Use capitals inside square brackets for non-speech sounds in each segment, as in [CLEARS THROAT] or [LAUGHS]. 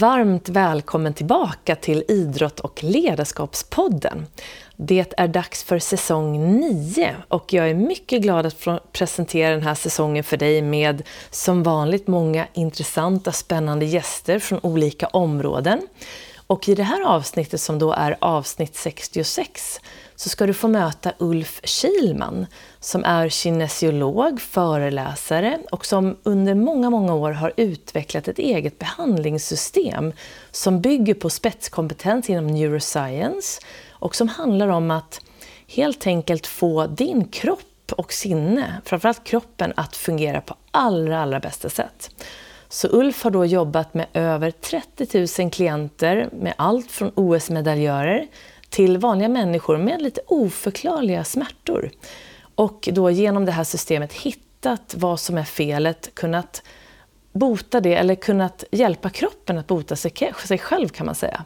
Varmt välkommen tillbaka till Idrott och ledarskapspodden. Det är dags för säsong 9 och jag är mycket glad att få presentera den här säsongen för dig med som vanligt många intressanta spännande gäster från olika områden. Och i det här avsnittet som då är avsnitt 66 så ska du få möta Ulf Kilman som är kinesiolog, föreläsare och som under många, många år har utvecklat ett eget behandlingssystem som bygger på spetskompetens inom neuroscience och som handlar om att helt enkelt få din kropp och sinne, framförallt kroppen, att fungera på allra, allra bästa sätt. Så Ulf har då jobbat med över 30 000 klienter med allt från OS-medaljörer till vanliga människor med lite oförklarliga smärtor. Och då genom det här systemet hittat vad som är felet, kunnat bota det eller kunnat hjälpa kroppen att bota sig, sig själv kan man säga.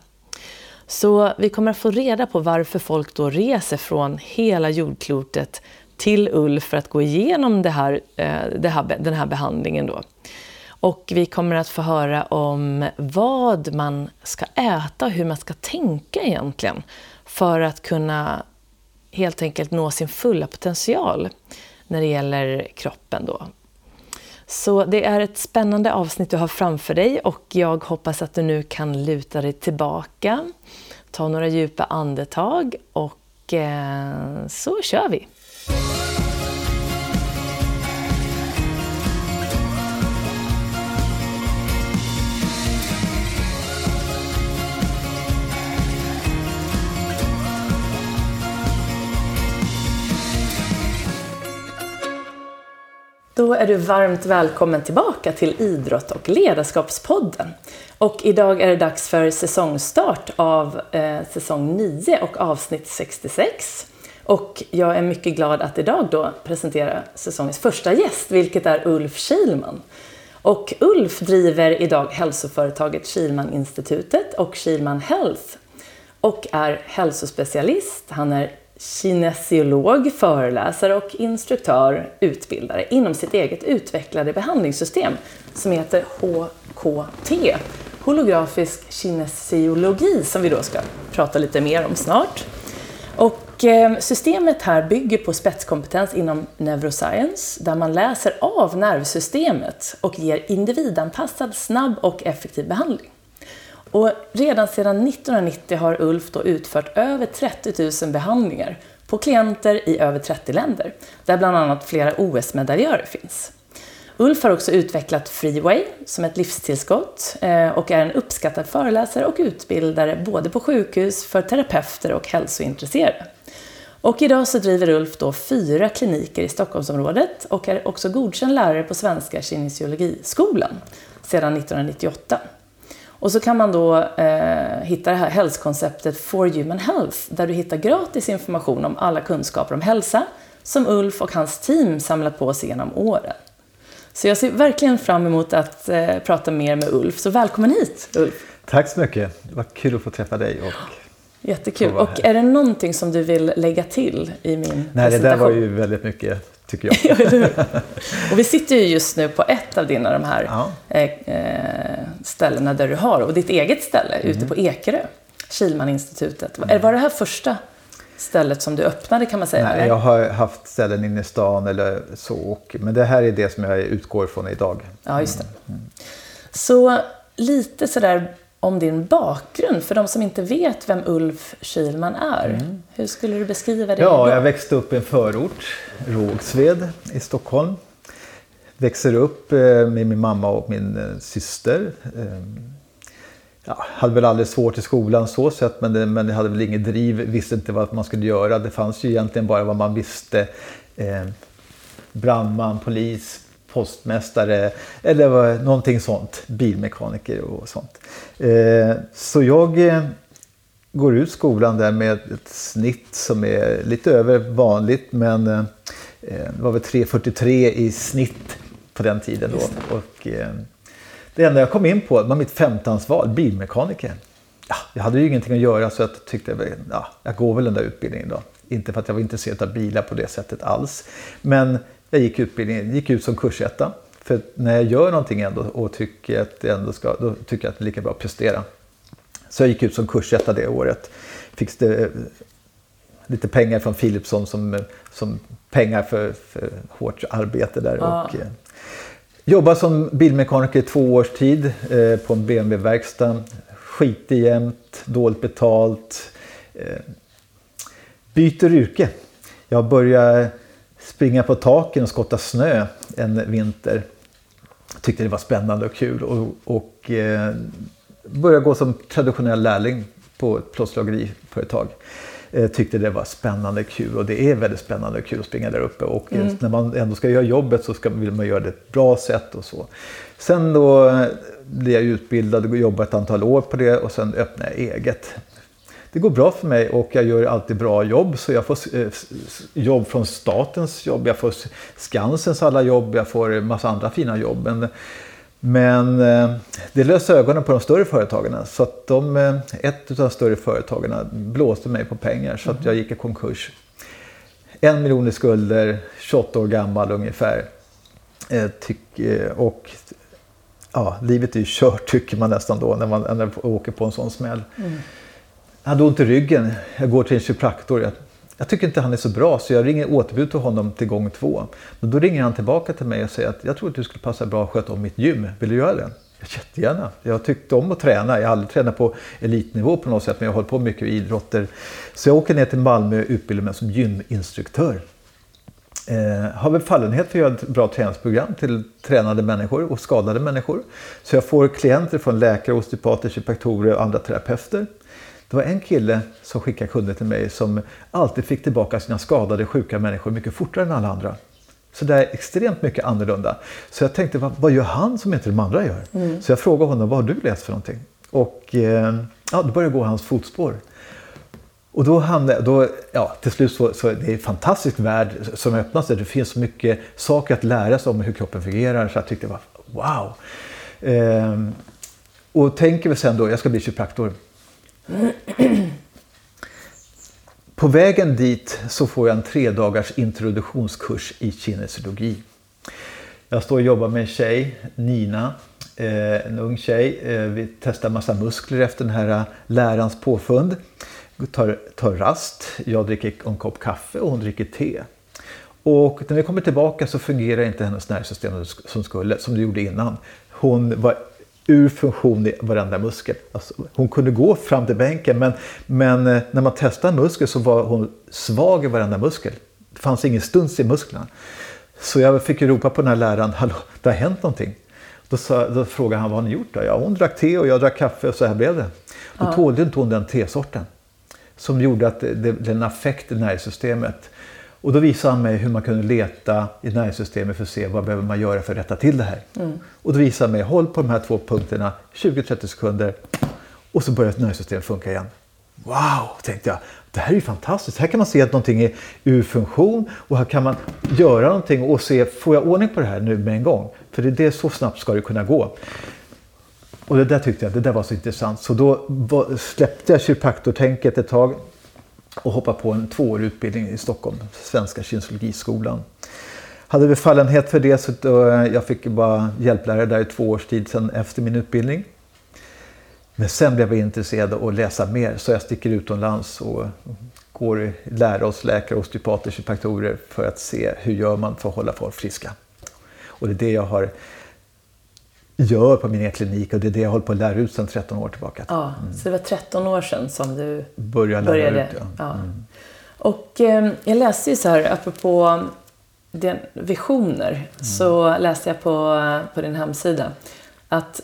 Så vi kommer att få reda på varför folk då reser från hela jordklotet till Ulf för att gå igenom det här, eh, det här, den här behandlingen. Då. Och vi kommer att få höra om vad man ska äta och hur man ska tänka egentligen för att kunna helt enkelt nå sin fulla potential när det gäller kroppen. Då. Så det är ett spännande avsnitt du har framför dig och jag hoppas att du nu kan luta dig tillbaka, ta några djupa andetag och eh, så kör vi! Då är du varmt välkommen tillbaka till Idrott och ledarskapspodden. Och idag är det dags för säsongstart av eh, säsong 9 och avsnitt 66. Och jag är mycket glad att idag då presentera säsongens första gäst, vilket är Ulf Kilman. Och Ulf driver idag hälsoföretaget Kilman-institutet och Kilman Health och är hälsospecialist. Han är kinesiolog, föreläsare och instruktör, utbildare inom sitt eget utvecklade behandlingssystem som heter HKT, holografisk kinesiologi, som vi då ska prata lite mer om snart. Och eh, systemet här bygger på spetskompetens inom neuroscience, där man läser av nervsystemet och ger individanpassad, snabb och effektiv behandling. Och redan sedan 1990 har Ulf då utfört över 30 000 behandlingar på klienter i över 30 länder, där bland annat flera OS-medaljörer finns. Ulf har också utvecklat Freeway som ett livstillskott eh, och är en uppskattad föreläsare och utbildare både på sjukhus, för terapeuter och hälsointresserade. Och idag så driver Ulf då fyra kliniker i Stockholmsområdet och är också godkänd lärare på Svenska kinesiologiskolan sedan 1998. Och så kan man då eh, hitta det här hälsokonceptet For Human Health där du hittar gratis information om alla kunskaper om hälsa som Ulf och hans team samlat på sig genom åren. Så jag ser verkligen fram emot att eh, prata mer med Ulf. Så välkommen hit Ulf! Tack så mycket! Det var kul att få träffa dig. Och Jättekul! Och är det någonting som du vill lägga till i min Nej, presentation? det där var ju väldigt mycket tycker jag. [LAUGHS] och vi sitter ju just nu på ett av dina de här ja. Eh, eh, ställena där du har, och ditt eget ställe mm. ute på Ekerö, Kilmaninstitutet. Mm. Var det här första stället som du öppnade kan man säga? Nej, jag har haft ställen inne i stan eller så, och, men det här är det som jag utgår ifrån idag. Ja, just det. Mm. Så lite sådär om din bakgrund, för de som inte vet vem Ulf Kilman är. Mm. Hur skulle du beskriva det? Ja, jag växte upp i en förort, Rågsved i Stockholm. Växer upp eh, med min mamma och min eh, syster. Ehm, ja, hade väl aldrig svårt i skolan så sett, men, det, men jag hade väl inget driv, visste inte vad man skulle göra. Det fanns ju egentligen bara vad man visste. Eh, brandman, polis, postmästare eller någonting sånt. Bilmekaniker och sånt. Eh, så jag eh, går ut skolan där med ett snitt som är lite över vanligt men eh, det var väl 3,43 i snitt på den tiden då. Och, det enda jag kom in på var mitt femtansval, bilmekaniker. Ja, jag hade ju ingenting att göra så jag tyckte ja, jag går väl den där utbildningen då. Inte för att jag var intresserad av bilar på det sättet alls. Men jag gick utbildningen, gick ut som kursetta För när jag gör någonting ändå och tycker att det ändå ska, då tycker jag att det är lika bra att prestera. Så jag gick ut som kursetta det året. Fick det, lite pengar från Philipsson som, som pengar för, för hårt arbete där. Ja. Och, eh, jobbade som bilmekaniker i två års tid eh, på en BMW-verkstad. Skitig jämt, dåligt betalt. Eh, byter yrke. Jag började springa på taken och skotta snö en vinter. Tyckte det var spännande och kul och, och eh, började gå som traditionell lärling på ett plåtslageriföretag. Eh, tyckte det var spännande och kul och det är väldigt spännande och kul att springa där uppe. Och eh, mm. när man ändå ska göra jobbet så ska, vill man göra det på ett bra sätt och så. Sen då eh, blev jag utbildad och jobbade ett antal år på det och sen öppnade jag eget det går bra för mig och jag gör alltid bra jobb. Så jag får jobb från statens jobb, jag får Skansens alla jobb, jag får en massa andra fina jobb. Men, men eh, det löser ögonen på de större företagen. Så att de, eh, ett av de större företagen blåste mig på pengar så att jag gick i konkurs. En miljon i skulder, 28 år gammal ungefär. Eh, och ja, livet är ju kört tycker man nästan då när man, när man åker på en sån smäll. Mm. Jag hade ont i ryggen. Jag går till en kiropraktor. Jag, jag tycker inte han är så bra så jag ringer återbud till honom till gång två. Men då ringer han tillbaka till mig och säger att jag tror att du skulle passa bra att sköta om mitt gym. Vill du göra det? Jättegärna. Jag tyckte om att träna. Jag har aldrig tränat på elitnivå på något sätt men jag har hållit på mycket med idrotter. Så jag åker ner till Malmö och utbildar mig som gyminstruktör. Eh, har väl fallenhet för att göra ett bra träningsprogram till tränade människor och skadade människor. Så jag får klienter från läkare, osteopater, kiropraktorer och andra terapeuter. Det var en kille som skickade kunder till mig som alltid fick tillbaka sina skadade, sjuka människor mycket fortare än alla andra. Så det är extremt mycket annorlunda. Så jag tänkte, vad, vad gör han som inte de andra gör? Mm. Så jag frågade honom, vad har du läst för någonting? Och eh, ja, då började jag gå hans fotspår. Och då hamnade då, ja, till slut så, så det är en fantastisk värld som öppnas. Det finns så mycket saker att lära sig om hur kroppen fungerar. Så jag tyckte wow. Eh, och tänker vi sen då, jag ska bli kiropraktor. På vägen dit så får jag en tre dagars introduktionskurs i kinesiologi. Jag står och jobbar med en tjej, Nina, eh, en ung tjej. Eh, vi testar massa muskler efter den här eh, lärans påfund. Tar, tar rast, jag dricker en kopp kaffe och hon dricker te. Och när vi kommer tillbaka så fungerar inte hennes nervsystem som skulle, som det gjorde innan. Hon var ur funktion i varenda muskel. Alltså, hon kunde gå fram till bänken men, men eh, när man testade muskel så var hon svag i varenda muskel. Det fanns ingen stuns i musklerna. Så jag fick ropa på den här läraren, hallå, det har hänt någonting. Då, sa, då frågade han vad har ni gjort då? Ja, hon drack te och jag drack kaffe och så här blev det. Då ja. tålde inte hon den tesorten. Som gjorde att det blev en affekt i nervsystemet. Och då visade han mig hur man kunde leta i nervsystemet för att se vad behöver man göra för att rätta till det här. Mm. Och då visade han mig, håll på de här två punkterna 20-30 sekunder och så börjar nervsystemet funka igen. Wow, tänkte jag. Det här är ju fantastiskt. Här kan man se att någonting är ur funktion och här kan man göra någonting och se, får jag ordning på det här nu med en gång? För det, det så snabbt ska det kunna gå. Och det där tyckte jag, det där var så intressant. Så då släppte jag kiropraktortänket ett tag och hoppade på en tvåårig utbildning i Stockholm, Svenska kinesologiskolan. Hade vi fallenhet för det så då, eh, jag fick bara hjälplärare där i två års tid sen efter min utbildning. Men sen blev jag intresserad av att läsa mer så jag sticker utomlands och går lära oss läkare, osteopater, kiropraktorer för att se hur gör man för att hålla folk friska. Och det är det jag har gör på min klinik och det är det jag håller på att lära ut sedan 13 år tillbaka. Ja, mm. Så det var 13 år sedan som du började, började. Ut, ja. ja. Mm. Och eh, jag läste ju så här, apropå den, visioner, mm. så läste jag på, på din hemsida att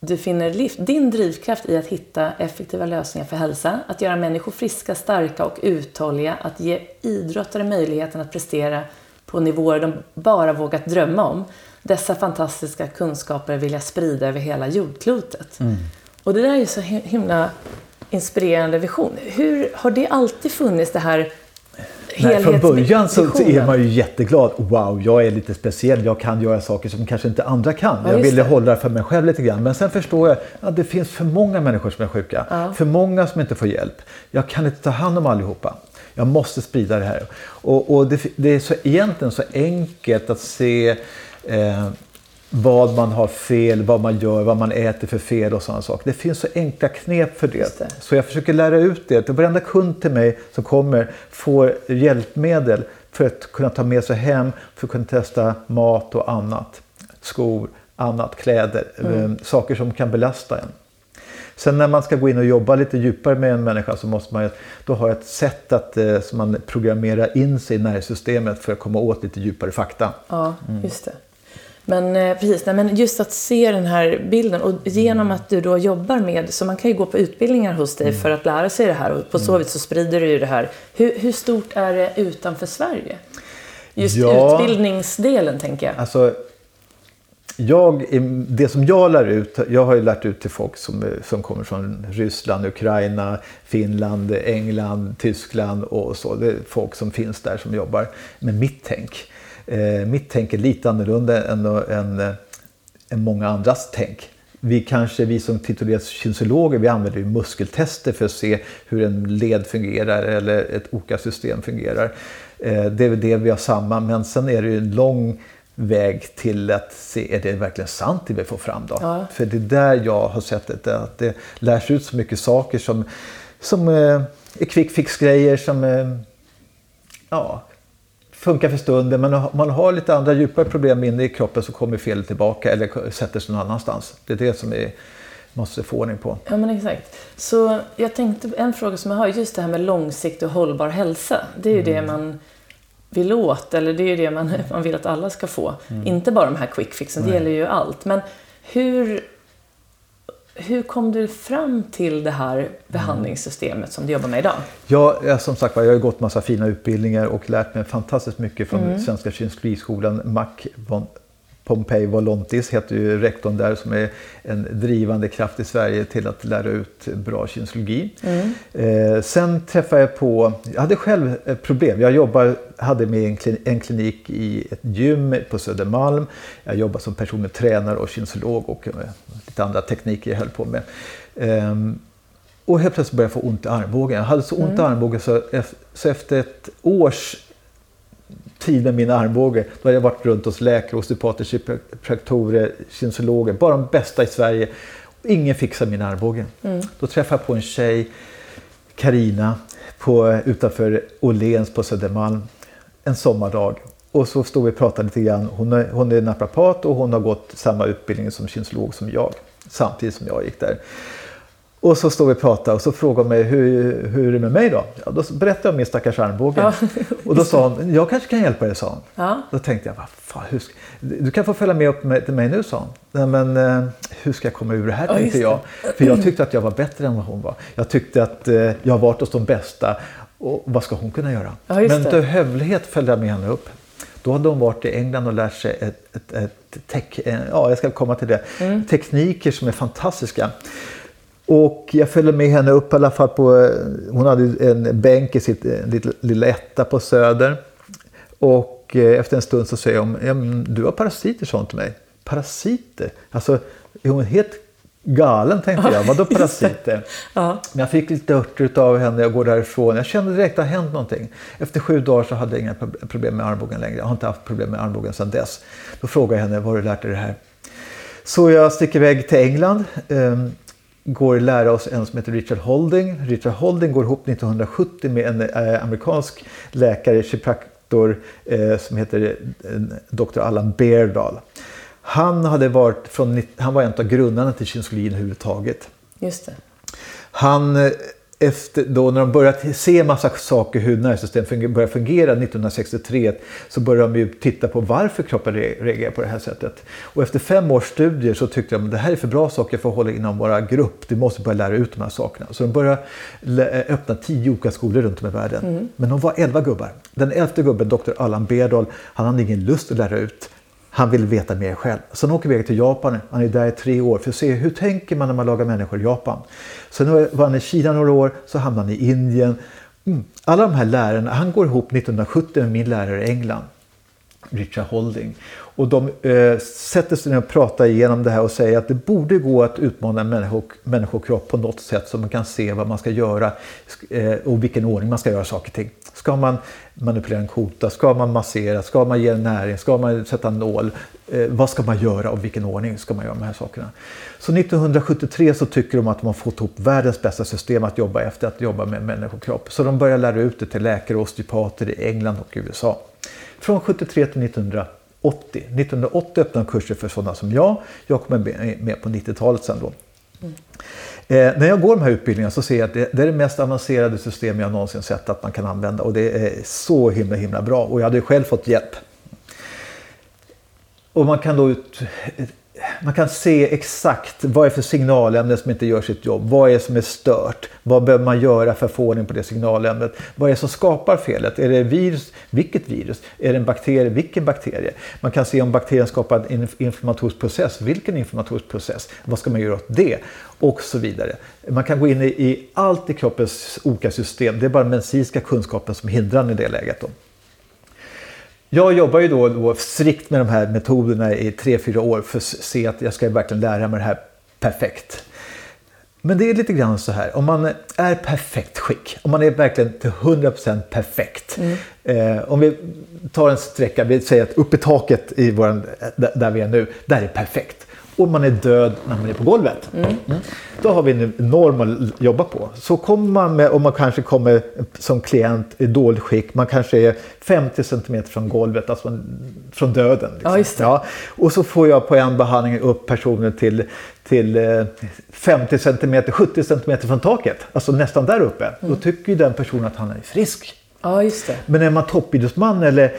du finner din drivkraft i att hitta effektiva lösningar för hälsa, att göra människor friska, starka och uthålliga, att ge idrottare möjligheten att prestera på nivåer de bara vågat drömma om dessa fantastiska kunskaper vill jag sprida över hela jordklotet. Mm. Och det där är ju så himla inspirerande vision. Hur Har det alltid funnits det här Nej, från början så är man ju jätteglad. Wow, jag är lite speciell. Jag kan göra saker som kanske inte andra kan. Ja, jag ville det. hålla det för mig själv lite grann. Men sen förstår jag att det finns för många människor som är sjuka. Ja. För många som inte får hjälp. Jag kan inte ta hand om allihopa. Jag måste sprida det här. Och, och det, det, är så egentligen så enkelt att se eh, vad man har fel, vad man gör, vad man äter för fel och sådana saker. Det finns så enkla knep för det. det. Så jag försöker lära ut det. Varenda kund till mig som kommer får hjälpmedel för att kunna ta med sig hem, för att kunna testa mat och annat. Skor, annat, kläder, mm. Eh, saker som kan belasta en. Sen när man ska gå in och jobba lite djupare med en människa så måste man då ha ett sätt att eh, som man programmerar in sig i nervsystemet för att komma åt lite djupare fakta. Ja, just det. Men eh, precis, nej, men just att se den här bilden och genom att du då jobbar med, så man kan ju gå på utbildningar hos dig mm. för att lära sig det här och på så mm. vis så sprider du ju det här. Hur, hur stort är det utanför Sverige? Just ja, utbildningsdelen tänker jag. Alltså, jag, det som jag lär ut, jag har ju lärt ut till folk som, som kommer från Ryssland, Ukraina, Finland, England, Tyskland och så. Det är folk som finns där som jobbar med mitt tänk. Eh, mitt tänk är lite annorlunda än, än, eh, än många andras tänk. Vi kanske, vi som tituleras kinesologer, vi använder ju muskeltester för att se hur en led fungerar eller ett OKA-system fungerar. Eh, det är väl det vi har samma, men sen är det ju en lång väg till att se, är det verkligen sant det vi får fram då? Ja. För det är där jag har sett det, att det lärs ut så mycket saker som, som eh, är quick fix-grejer som eh, ja, funkar för stunden men om man har lite andra djupare problem inne i kroppen så kommer felet tillbaka eller sätter sig någon annanstans. Det är det som vi måste få ordning på. Ja men exakt. Så jag tänkte, en fråga som jag har, just det här med långsiktig och hållbar hälsa. Det är ju mm. det man vill åt, eller det är ju det man, man vill att alla ska få. Mm. Inte bara de här quick fixen, det gäller ju allt. Men hur, hur kom du fram till det här behandlingssystemet som du jobbar med idag? Ja, som sagt jag har gått massa fina utbildningar och lärt mig fantastiskt mycket från mm. Svenska Kinesologiskolan. Mac Pompei Volontis heter ju rektorn där som är en drivande kraft i Sverige till att lära ut bra kinesologi. Mm. Eh, sen träffade jag på, jag hade själv problem. Jag jobbar, hade med en, klinik i ett gym på Södermalm. Jag jobbade som personlig tränare och kinesolog och eh, lite andra tekniker jag höll på med. Eh, och helt plötsligt började jag få ont i armbågen. Jag hade så ont mm. i armbågen så, så efter ett års tid med min armbåge. Då har jag varit runt hos läkare, osteopater, kiropraktorer, kinesologer. Bara de bästa i Sverige. Ingen fixar min armbåge. Mm. Då träffade jag på en tjej, Karina utanför Åhléns på Södermalm. En sommardag. Och så stod vi och pratade lite grann. Hon är, hon är naprapat och hon har gått samma utbildning som kinesolog som jag. Samtidigt som jag gick där. Och så står vi och pratar och så frågar hon mig hur, hur är det med mig då? Ja, då berättade jag om min stackars armbåge. Ja, [LAUGHS] och då sa hon, jag kanske kan hjälpa dig, sa hon. Ja. Då tänkte jag, vad fan, hur ska, du kan få följa med upp med, till mig nu, sa hon. Nej, men eh, hur ska jag komma ur det här, ja, tänkte jag. [CLEARS THROAT] För jag tyckte att jag var bättre än vad hon var. Jag tyckte att eh, jag har varit hos de bästa. Och vad ska hon kunna göra? Ja, men till hövlighet följde jag med henne upp. Då hade hon varit i England och lärt sig ett, ett, ett tech, ja, jag ska komma till det, mm. tekniker som är fantastiska. Och jag följde med henne upp i alla fall på, eh, hon hade en bänk i sitt eh, lilla, etta på Söder. Och eh, efter en stund så säger hon, du har parasiter sa hon till mig. Parasiter? Alltså, är hon helt galen tänkte jag. Vadå [LAUGHS] parasiter? ja. Men jag fick lite örter av henne och går därifrån. Jag kände direkt att det hänt någonting. Efter sju dagar så hade jag inga problem med armbågen längre. Jag har inte haft problem med armbågen sedan dess. Då frågade jag henne, var har du lärt dig det här? Så jag sticker iväg till England. Går att lära oss en som heter Richard Holding. Richard Holding går ihop 1970 med en eh, amerikansk läkare, kiropraktor, eh, som heter eh, Dr. Allan Beardall. Han, hade varit från, han var en av grundarna till kinesologin överhuvudtaget. Just det. Han efter, då när de började se massa saker hur nervsystemet började fungera 1963 så började de ju titta på varför kroppen reagerar på det här sättet. Och efter fem års studier så tyckte de att det här är för bra saker för att hålla inom våra grupp. Du måste börja lära ut de här sakerna. Så de började öppna tio olika skolor runt om i världen. Mm. Men de var elva gubbar. Den elfte gubben, Dr. Allan Berdal, han hade ingen lust att lära ut. Han vill veta mer själv. Sen åker iväg till Japan. Han är där i tre år för att se hur tänker man när man lagar människor i Japan. Sen var han i Kina några år, så hamnade han i Indien. Mm. Alla de här lärarna, han går ihop 1970 med min lärare i England. Richard Holding. Och de eh, sätter sig ner och pratar igenom det här och säger att det borde gå att utmana en människo, människokropp på något sätt så man kan se vad man ska göra eh, och vilken ordning man ska göra saker och ting. Ska man manipulera en kota? Ska man massera? Ska man ge näring? Ska man sätta en nål? Eh, vad ska man göra och vilken ordning ska man göra de här sakerna? Så 1973 så tycker de att de har fått ihop världens bästa system att jobba efter, att jobba med människokropp. Så de börjar lära ut det till läkare och osteopater i England och USA. Från 73 till 1980. 1980 öppnade kurser för sådana som jag. Jag kom med på 90-talet sen då. Mm. Eh, när jag går de här utbildningarna så ser jag att det, det, är det mest avancerade system jag någonsin sett att man kan använda och det är så himla himla bra och jag hade själv fått hjälp. Och man kan då ut, man kan se exakt vad är för signalämne som inte gör sitt jobb. Vad är det som är stört? Vad behöver man göra för att få ordning på det signalämnet? Vad är det som skapar felet? Är det virus? Vilket virus? Är det en bakterie? Vilken bakterie? Man kan se om bakterien skapar en inflammatorisk process. Vilken inflammatorisk process? Vad ska man göra åt det? Och så vidare. Man kan gå in i allt i kroppens olika system. Det är bara den medicinska kunskapen som hindrar i det läget. Då. Jag jobbar ju då, då strikt med de här metoderna i tre fyra år för att se att jag ska verkligen lära mig det här perfekt. Men det är lite grann så här, om man är perfekt skick, om man är verkligen till 100% perfekt. Mm. Eh, om vi tar en sträcka, vi säger att uppe i taket i våran, där vi är nu, där är perfekt och man är död när man är på golvet. Mm. Mm. Då har vi en norm att jobba på. Så kommer man med, om man kanske kommer som klient i dåligt skick, man kanske är 50 cm från golvet, alltså från döden. Liksom. Ja, och så får jag på en behandling upp personen till, till 50 cm, 70 cm från taket, alltså nästan där uppe. Mm. Då tycker ju den personen att han är frisk. Ja. Men är man toppidrottsman eller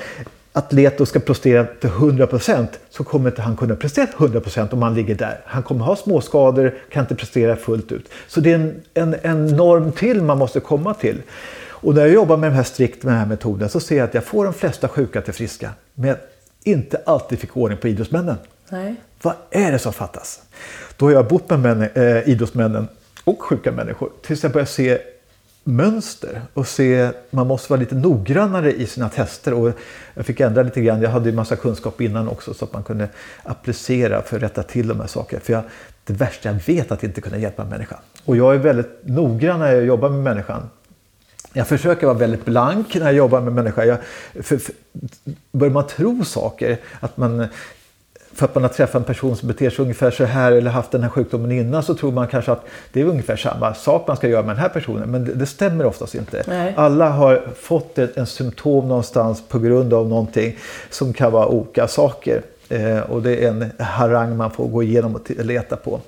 atlet och ska prestera till 100% så kommer inte han kunna prestera till 100% om han ligger där. Han kommer ha småskador, kan inte prestera fullt ut. Så det är en, en, en norm till man måste komma till. Och när jag jobbar med den här strikt med den här metoden så ser jag att jag får de flesta sjuka till friska. Men jag inte alltid fick ordning på idrottsmännen. Nej. Vad är det som fattas? Då har jag bott med män, äh, idrottsmännen och sjuka människor tills jag börjar se mönster och se, man måste vara lite noggrannare i sina tester. Och jag fick ändra lite grann, jag hade ju massa kunskap innan också så att man kunde applicera för att rätta till de här sakerna. För jag, det värsta jag vet är att inte kunna hjälpa en människa. Och jag är väldigt noggrann när jag jobbar med människan. Jag försöker vara väldigt blank när jag jobbar med människan. Jag, för, för, börjar man tro saker, att man för att man har träffat en person som beter sig ungefär så här eller haft den här sjukdomen innan så tror man kanske att det är ungefär samma sak man ska göra med den här personen. Men det, det stämmer oftast inte. Nej. Alla har fått ett, en symptom någonstans på grund av någonting som kan vara olika saker. Eh, och det är en harang man får gå igenom och leta på.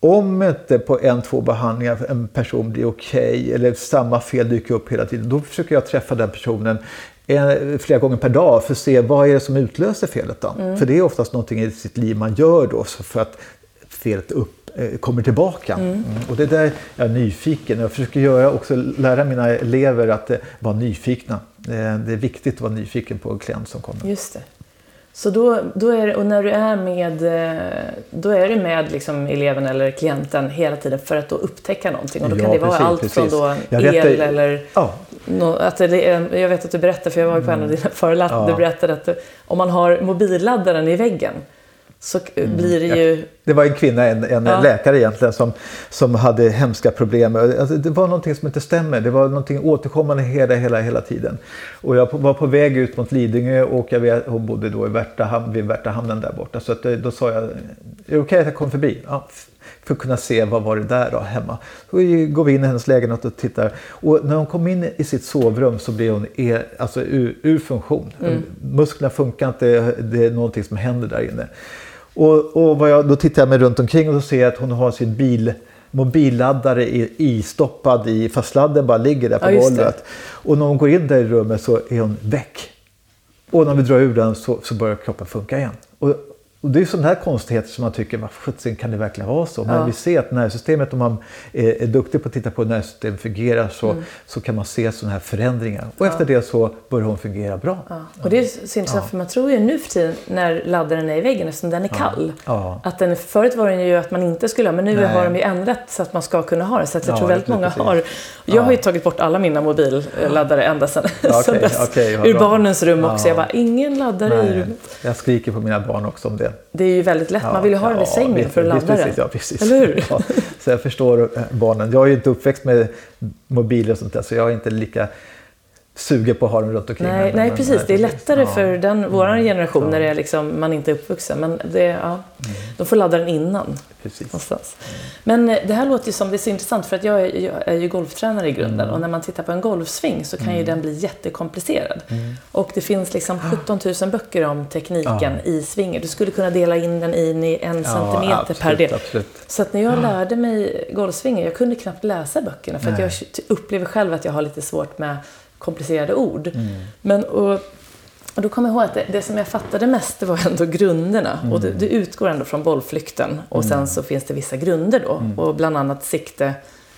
Om inte på en, två behandlingar en person blir okej okay, eller samma fel dyker upp hela tiden, då försöker jag träffa den personen flera gånger per dag för att se vad är det som utlöser felet. Då? Mm. För det är oftast någonting i sitt liv man gör då för att felet upp, eh, kommer tillbaka. Mm. Mm. Och det är där jag är nyfiken. Jag försöker göra också, lära mina elever att eh, vara nyfikna. Det är viktigt att vara nyfiken på en klient som kommer. Just det. Så då, då är och när du är med, eh, då är du med liksom eleven eller klienten hela tiden för att då upptäcka någonting. Och då kan ja, det vara precis, allt precis. från då el rätt, eller... Ja. No, att det är, jag vet att du berättade, för jag var ju på en av dina föreläsningar, ja. du berättade att om man har mobilladdaren i väggen så mm. blir det ju... Det var en kvinna, en, en ja. läkare egentligen, som, som hade hemska problem. Alltså, det var någonting som inte stämmer. Det var någonting återkommande hela, hela, hela tiden. Och jag var på väg ut mot Lidingö och jag vet, hon bodde då i Värtahamn, vid Värtahamnen där borta. Så att, då sa jag, är det okej okay att jag kommer förbi? Ja, för att kunna se vad var det där då hemma. Så går vi in i hennes lägenhet och tittar. Och när hon kom in i sitt sovrum så blev hon er, alltså ur, ur funktion. Mm. Musklerna funkar inte, det är någonting som händer där inne. Och, och jag, då tittar jag mig runt omkring och då ser jag att hon har sin bil mobilladdare istoppad i, fast sladden bara ligger där på ja, golvet. Och när hon går in där i rummet så är hon väck. Och när vi drar ur den så, så börjar kroppen funka igen. Och och det är sådana här konstigheter som man tycker, vad sjutton kan det verkligen vara så? Men Ja. vi ser att nervsystemet, om man är, är duktig på att titta på hur nervsystemet fungerar så, Mm. så kan man se sådana här förändringar. Och efter det så börjar hon fungera bra. Ja. Och det är så intressant för man tror ju nu för tiden när laddaren är i väggen eftersom den är kall. Ja. Att den, förut var den ju att man inte skulle ha men nu Nej. har de ju ändrat så att man ska kunna ha det. Så att jag Ja, tror väldigt många precis. har. Jag har ju tagit bort alla mina mobilladdare ända sedan, Ja, sedan okej, dess. vad Ur barnens rum också. Ja. Jag bara, ingen laddare i Nej, rummet. jag skriker på mina barn också om det. Det är ju väldigt lätt. man vill ju ha den Ja, sängen för att ladda precis, den. Ja, precis. Eller hur? Så jag förstår eh, barnen. Jag är ju inte uppväxt med mobiler och sånt där så jag är inte lika sugen på att ha dem runt omkring Nej, nej precis. Det är lättare Ja. för den, våran generation Ja. när det är liksom, man inte är uppvuxen. Men det, ja, de får ladda den innan. Precis. Någonstans. Men eh, det här låter ju som, det är så intressant för att jag är, jag är ju golftränare i grunden Mm. och när man tittar på en golfsving så kan ju den bli jättekomplicerad. Mm. Och det finns liksom 17 000 böcker om tekniken i svingen. Du skulle kunna dela in den in i en centimeter absolut, per del. Absolut. Så att när jag lärde mig golfsvingen, jag kunde knappt läsa böckerna för att jag upplever själv att jag har lite svårt med komplicerade ord. Mm. Men, och, och då kommer jag ihåg att det, det som jag fattade mest det var ändå grunderna. Och det, det utgår ändå från bollflykten. Och sen så finns det vissa grunder då. Och bland annat sikte,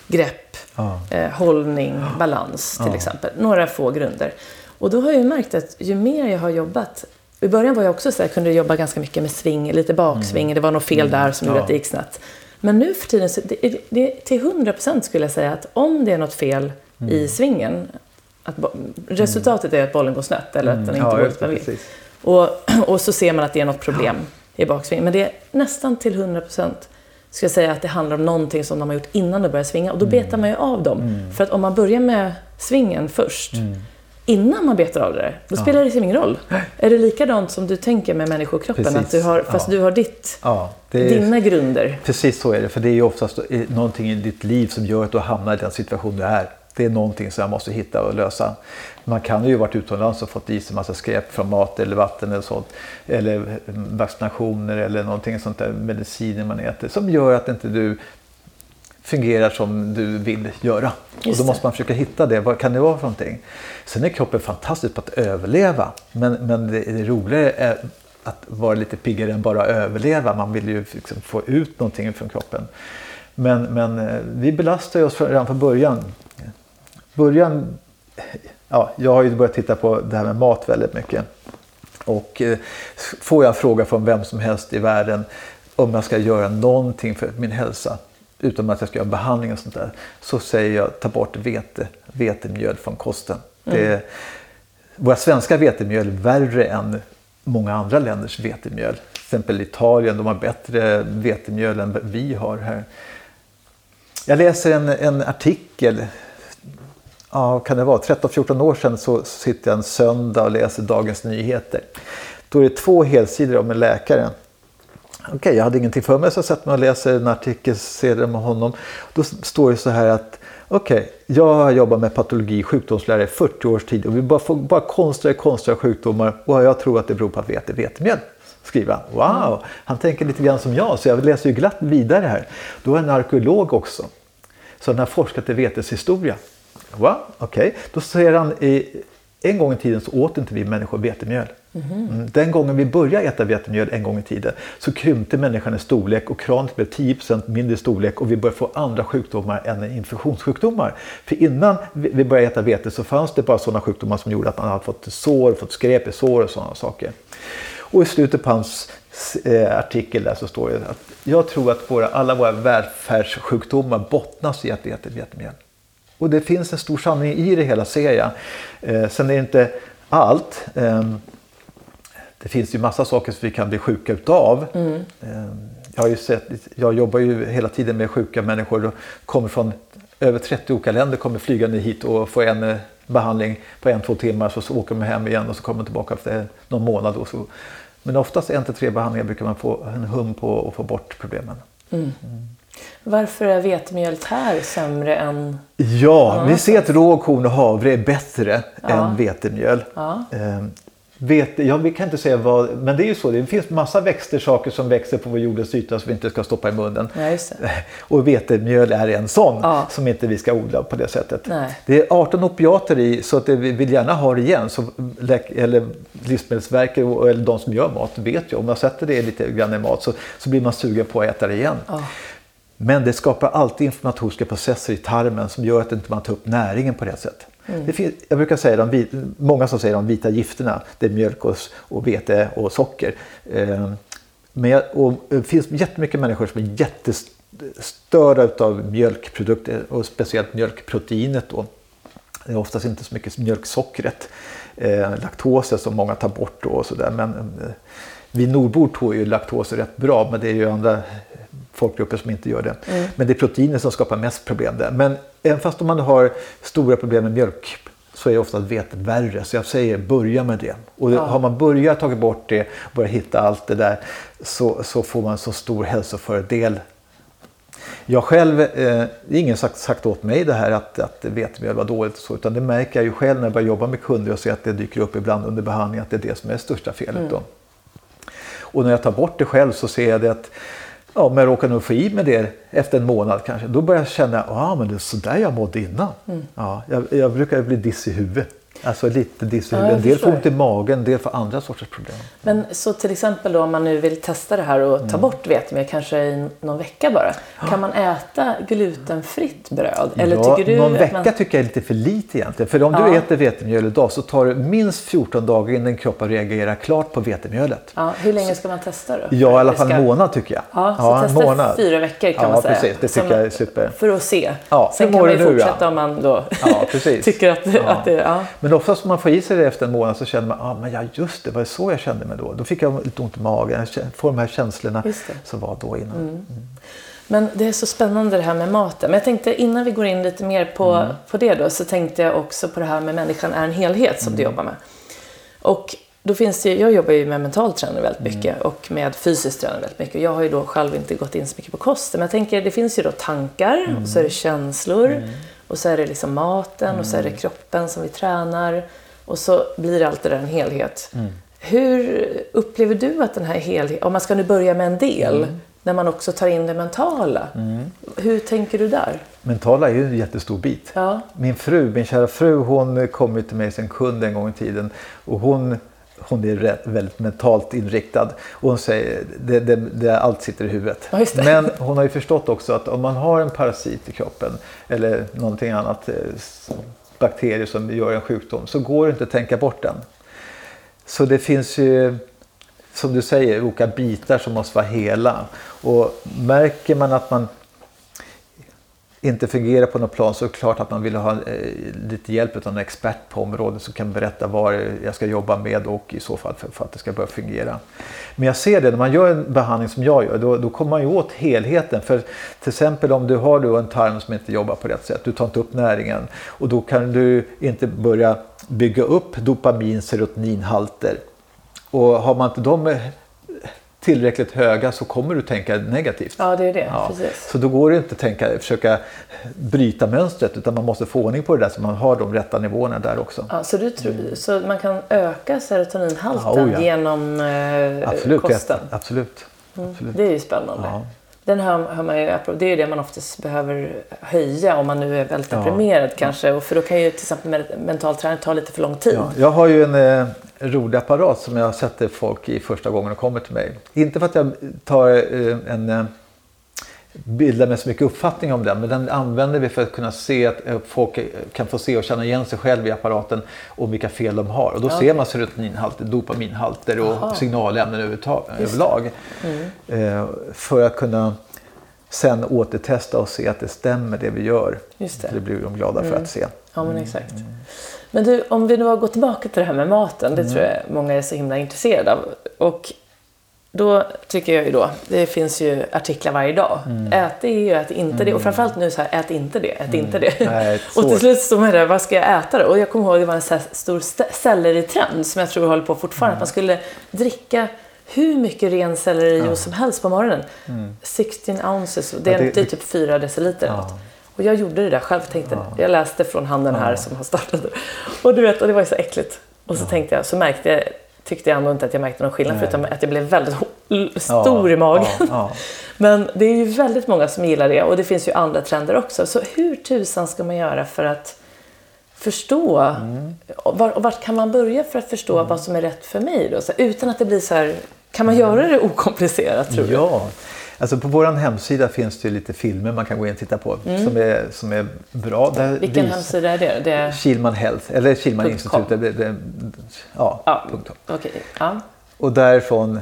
grepp, Ja. eh, hållning, balans till Ja. exempel. Några få grunder. Och då har jag ju märkt att ju mer jag har jobbat i början var jag också så här, kunde jobba ganska mycket med sving, lite baksving, det var något fel där som gjorde Ja. att det gick snett. Men nu för tiden, så det, det, till 100% skulle jag säga att om det är något fel i svingen, att resultatet är att bollen går snett eller att den inte Ja, går man vill. Och, [CLEARS THROAT] och så ser man att det är något problem i baksving. Men det är nästan till 100% ska jag säga att det handlar om någonting som de har gjort innan de börjar svinga. Och då betar man ju av dem. För att om man börjar med svingen först, innan man betar av det där, då spelar det liksom ingen roll. Är det likadant som du tänker med människokroppen? Precis, Att du har, fast ja. du har ditt, Ja, är, dina grunder. Precis så är det. För det är ju oftast någonting i ditt liv som gör att du hamnar i den situation du är. Det är någonting som jag måste hitta och lösa. Man kan ju ha varit utomlands och fått i sig massa skräp från mat eller vatten eller sånt. Eller eh, vaccinationer eller någonting sånt där, mediciner man äter. Som gör att inte du fungerar som du vill göra. och då måste man försöka hitta det. Vad kan det vara för någonting? Sen är kroppen fantastisk på att överleva. Men, men det, det roliga är att vara lite piggare än bara överleva. Man vill ju liksom få ut någonting från kroppen. Men, men eh, vi belastar oss redan från början. Början, ja, jag har ju börjat titta på det här med mat väldigt mycket. Och eh, får jag en fråga från vem som helst i världen om jag ska göra någonting för min hälsa utan att jag ska göra behandling och sånt där. Så säger jag ta bort vete, vetemjöl från kosten. Det är, våra svenska vetemjöl är värre än många andra länders vetemjöl. Till exempel Italien, de har bättre vetemjöl än vi har här. Jag läser en, en artikel, ja, vad kan det vara, 13-14 år sedan så sitter jag en söndag och läser Dagens Nyheter. Då är det två helsidor om en läkare. Okej, jag hade ingenting för mig så jag sätter mig och läser en artikel sedan med honom. Då står det så här att okej, jag har jobbat med patologi sjukdomslära i 40 års tid och vi bara får bara konstiga, konstiga sjukdomar och jag tror att det beror på att vi äter vetemjöl. Skriver han. Wow, han tänker lite grann som jag så jag läser ju glatt vidare här. Då är han arkeolog också. Så han har forskat i veteshistoria. Va? Okej, då säger han i, en gång i tiden så åt inte vi människor vetemjöl. Mm. Den gången vi började äta vetemjöl en gång i tiden så krympte människan i storlek och kranet blev 10% mindre i storlek och vi började få andra sjukdomar än infektionssjukdomar. För innan vi vi började äta vete så fanns det bara sådana sjukdomar som gjorde att man hade fått sår, fått skräp i sår och sådana saker. Och i slutet på hans eh, artikel där så står det att jag tror att våra, alla våra välfärdssjukdomar bottnas i att vi äter vetemjöl. Och det finns en stor sanning i det hela ser jag. Eh, sen är det inte allt. Eh, det finns ju massa saker som vi kan bli sjuka utav. Eh, jag, har ju sett, jag jobbar ju hela tiden med sjuka människor och kommer från över 30 olika länder kommer flygande hit och får en eh, behandling på en, två timmar så, så åker de hem igen och så kommer de tillbaka efter någon månad. Och så. Men oftast en till tre behandlingar brukar man få en hum på att få bort problemen. Varför är vetemjölet sämre än... Ja, vi ser att råkorn och havre är bättre Ja. än vetemjöl. Ja. Eh, Vete, ja, vi kan inte säga vad, men det är ju så. Det finns massa växter, saker som växer på vår jordens yta som vi inte ska stoppa i munnen. Ja. [LAUGHS] Och vetemjöl är en sån Ja. som inte vi ska odla på det sättet. Nej. Det är 18 opiater i så att vi vill gärna ha det igen. Så läk, eller Livsmedelsverket eller de som gör mat vet ju om man sätter det lite grann i mat så, så blir man sugen på att äta det igen. Men det skapar alltid inflammatoriska processer i tarmen som gör att inte man tar upp näringen på rätt sätt. Mm. Det finns, jag brukar säga de många som säger de vita gifterna, det är mjölk och, och vete och socker. Eh, men jag, och det finns jättemycket människor som är jättestörda av mjölkprodukter och speciellt mjölkproteinet. Då. Det är oftast inte så mycket mjölksockret, eh, laktoser som många tar bort då och sådär. Men eh, vi nordbor tål ju laktoser rätt bra men det är ju andra folkgrupper som inte gör det. Men det är proteinet som skapar mest problem där. Men även fast om man har stora problem med mjölk så är ofta vetet värre. Så jag säger börja med det. Och det, har man börjat tagit bort det och börjat hitta allt det där så, så får man så stor hälsofördel jag själv, eh, det är ingen sagt, sagt åt mig det här att, att vetemjöl var dåligt och så, utan det märker jag ju själv när jag börjar jobba med kunder och ser att det dyker upp ibland under behandling att det är det som är det största felet. Då. Och när jag tar bort det själv så ser jag det att ja, om jag råkar nog få i med det efter en månad kanske, då börjar jag känna att ah, men det är så där jag mådde innan. Ja, jag, jag brukar bli diss i huvudet. Alltså lite diss i Ja, En del får ont i magen, en del får andra sorters problem. Men så till exempel då om man nu vill testa det här och Mm. ta bort vetemjöl kanske i någon vecka bara. Kan man äta glutenfritt bröd? Eller ja, tycker du någon vecka man... tycker jag är lite för lite egentligen. För om Ja. du äter vetemjöl idag så tar det minst 14 dagar innan kroppen reagerar klart på vetemjölet. Ja, hur länge ska man testa då? Ja, i alla fall ska- en månad tycker jag. Ja, så en testa månad. fyra veckor kan ja, man säga. precis. Det Som- tycker jag är super. För att se. Ja, Sen kan man ju fortsätta om man då Ja, [LAUGHS] tycker att, Ja. att det... Men oftast om man får i sig det efter en månad så känner man, ah, men ja just det, var det så jag kände mig då? Då fick jag lite ont i magen, jag får de här känslorna som var då innan. Men det är så spännande det här med maten. Men jag tänkte innan vi går in lite mer på, Mm. på det då så tänkte jag också på det här med människan är en helhet som du Mm. jobbar med. Och då finns det, jag jobbar ju med mental träning väldigt Mm. mycket och med fysisk träning väldigt mycket. Jag har ju då själv inte gått in så mycket på kosten. Men jag tänker det finns ju då tankar och så är det känslor och så är det liksom maten och så är det kroppen som vi tränar. Och så blir allt det där en helhet. Hur upplever du att den här helheten, om man ska nu börja med en del, när man också tar in det mentala. Hur tänker du där? Mentala är ju en jättestor bit. Ja. Min fru, min kära fru, hon kom ju till mig som kund en gång i tiden. Och hon, hon är väldigt mentalt inriktad. Och hon säger det, det, det, allt sitter i huvudet. Ja. Men hon har ju förstått också att om man har en parasit i kroppen eller någonting annat, eh, bakterier som gör en sjukdom, så går det inte att tänka bort den. Så det finns ju, som du säger, olika bitar som måste vara hela. Och märker man att man inte fungerar på något plan så är det klart att man vill ha eh, lite hjälp av en expert på området som kan berätta vad jag ska jobba med och i så fall för, för att det ska börja fungera. Men jag ser det, när man gör en behandling som jag gör, då, då kommer man ju åt helheten. För till exempel om du har då en tarm som inte jobbar på rätt sätt, du tar inte upp näringen och då kan du inte börja bygga upp dopamin, serotoninhalter. Och har man inte de tillräckligt höga så kommer du tänka negativt. Ja, det är det. Ja, Precis. Så då går det inte att tänka, försöka bryta mönstret utan man måste få ordning på det där så man har de rätta nivåerna där också. Ja, så, du tror, så man kan öka serotoninhalten Ja, oh ja. genom eh, Absolut, kosten? absolut. absolut. Det är ju spännande. Ja. Den hör, hör man ju, det är ju det man oftast behöver höja om man nu är väldigt Ja. deprimerad kanske. Och för då kan ju till exempel mental träning ta lite för lång tid. Ja, jag har ju en eh, rolig apparat som jag sätter folk i första gången de kommer till mig. Inte för att jag tar eh, en bildar mig så mycket uppfattning om den men den använder vi för att kunna se att eh, folk kan få se och känna igen sig själv i apparaten och vilka fel de har. Och då ser man serotoninhalter, dopaminhalter och Aha. signalämnen överlag. Eh, för att kunna sen återtesta och se att det stämmer det vi gör. Just det. det blir de glada för att se. Ja, men exakt. Men du, om vi nu har gått tillbaka till det här med maten. Mm. Det tror jag många är så himla intresserade av. Och då tycker jag ju då, det finns ju artiklar varje dag. Mm. Ät det och ät inte det. Och framförallt nu så här, ät inte det, ät inte det. Nej, [LAUGHS] och till slut står man där, vad ska jag äta då? Och jag kommer ihåg, det var en så stor st- selleritrend som jag tror håller på fortfarande. Mm. Att man skulle dricka hur mycket ren sellerijuice som helst på morgonen. 16 ounces, det är, Mm. Ja, det- det är typ 4 deciliter. Ja. Och jag gjorde det där själv. Tänkte, Jag läste från han den här som har startat det. [LAUGHS] Och du vet, och det var ju så äckligt. Och så tänkte jag, så märkte jag tyckte jag ändå inte att jag märkte någon skillnad förutom att jag blev väldigt stor ja, i magen. Ja, ja. [LAUGHS] Men det är ju väldigt många som gillar det och det finns ju andra trender också. Så hur tusan ska man göra för att förstå? Mm. Var, vart kan man börja för att förstå mm. vad som är rätt för mig? Då? Så, utan att det blir så här, kan man mm. göra det okomplicerat tror du? Ja, Alltså på vår hemsida finns det lite filmer man kan gå in och titta på mm. som, är, som är bra. Där Vilken vis... hemsida är det? det är... Kilman Health, eller Kilman Institut. Det, det, ja, ja. Punkt. Okay. ja. Och därifrån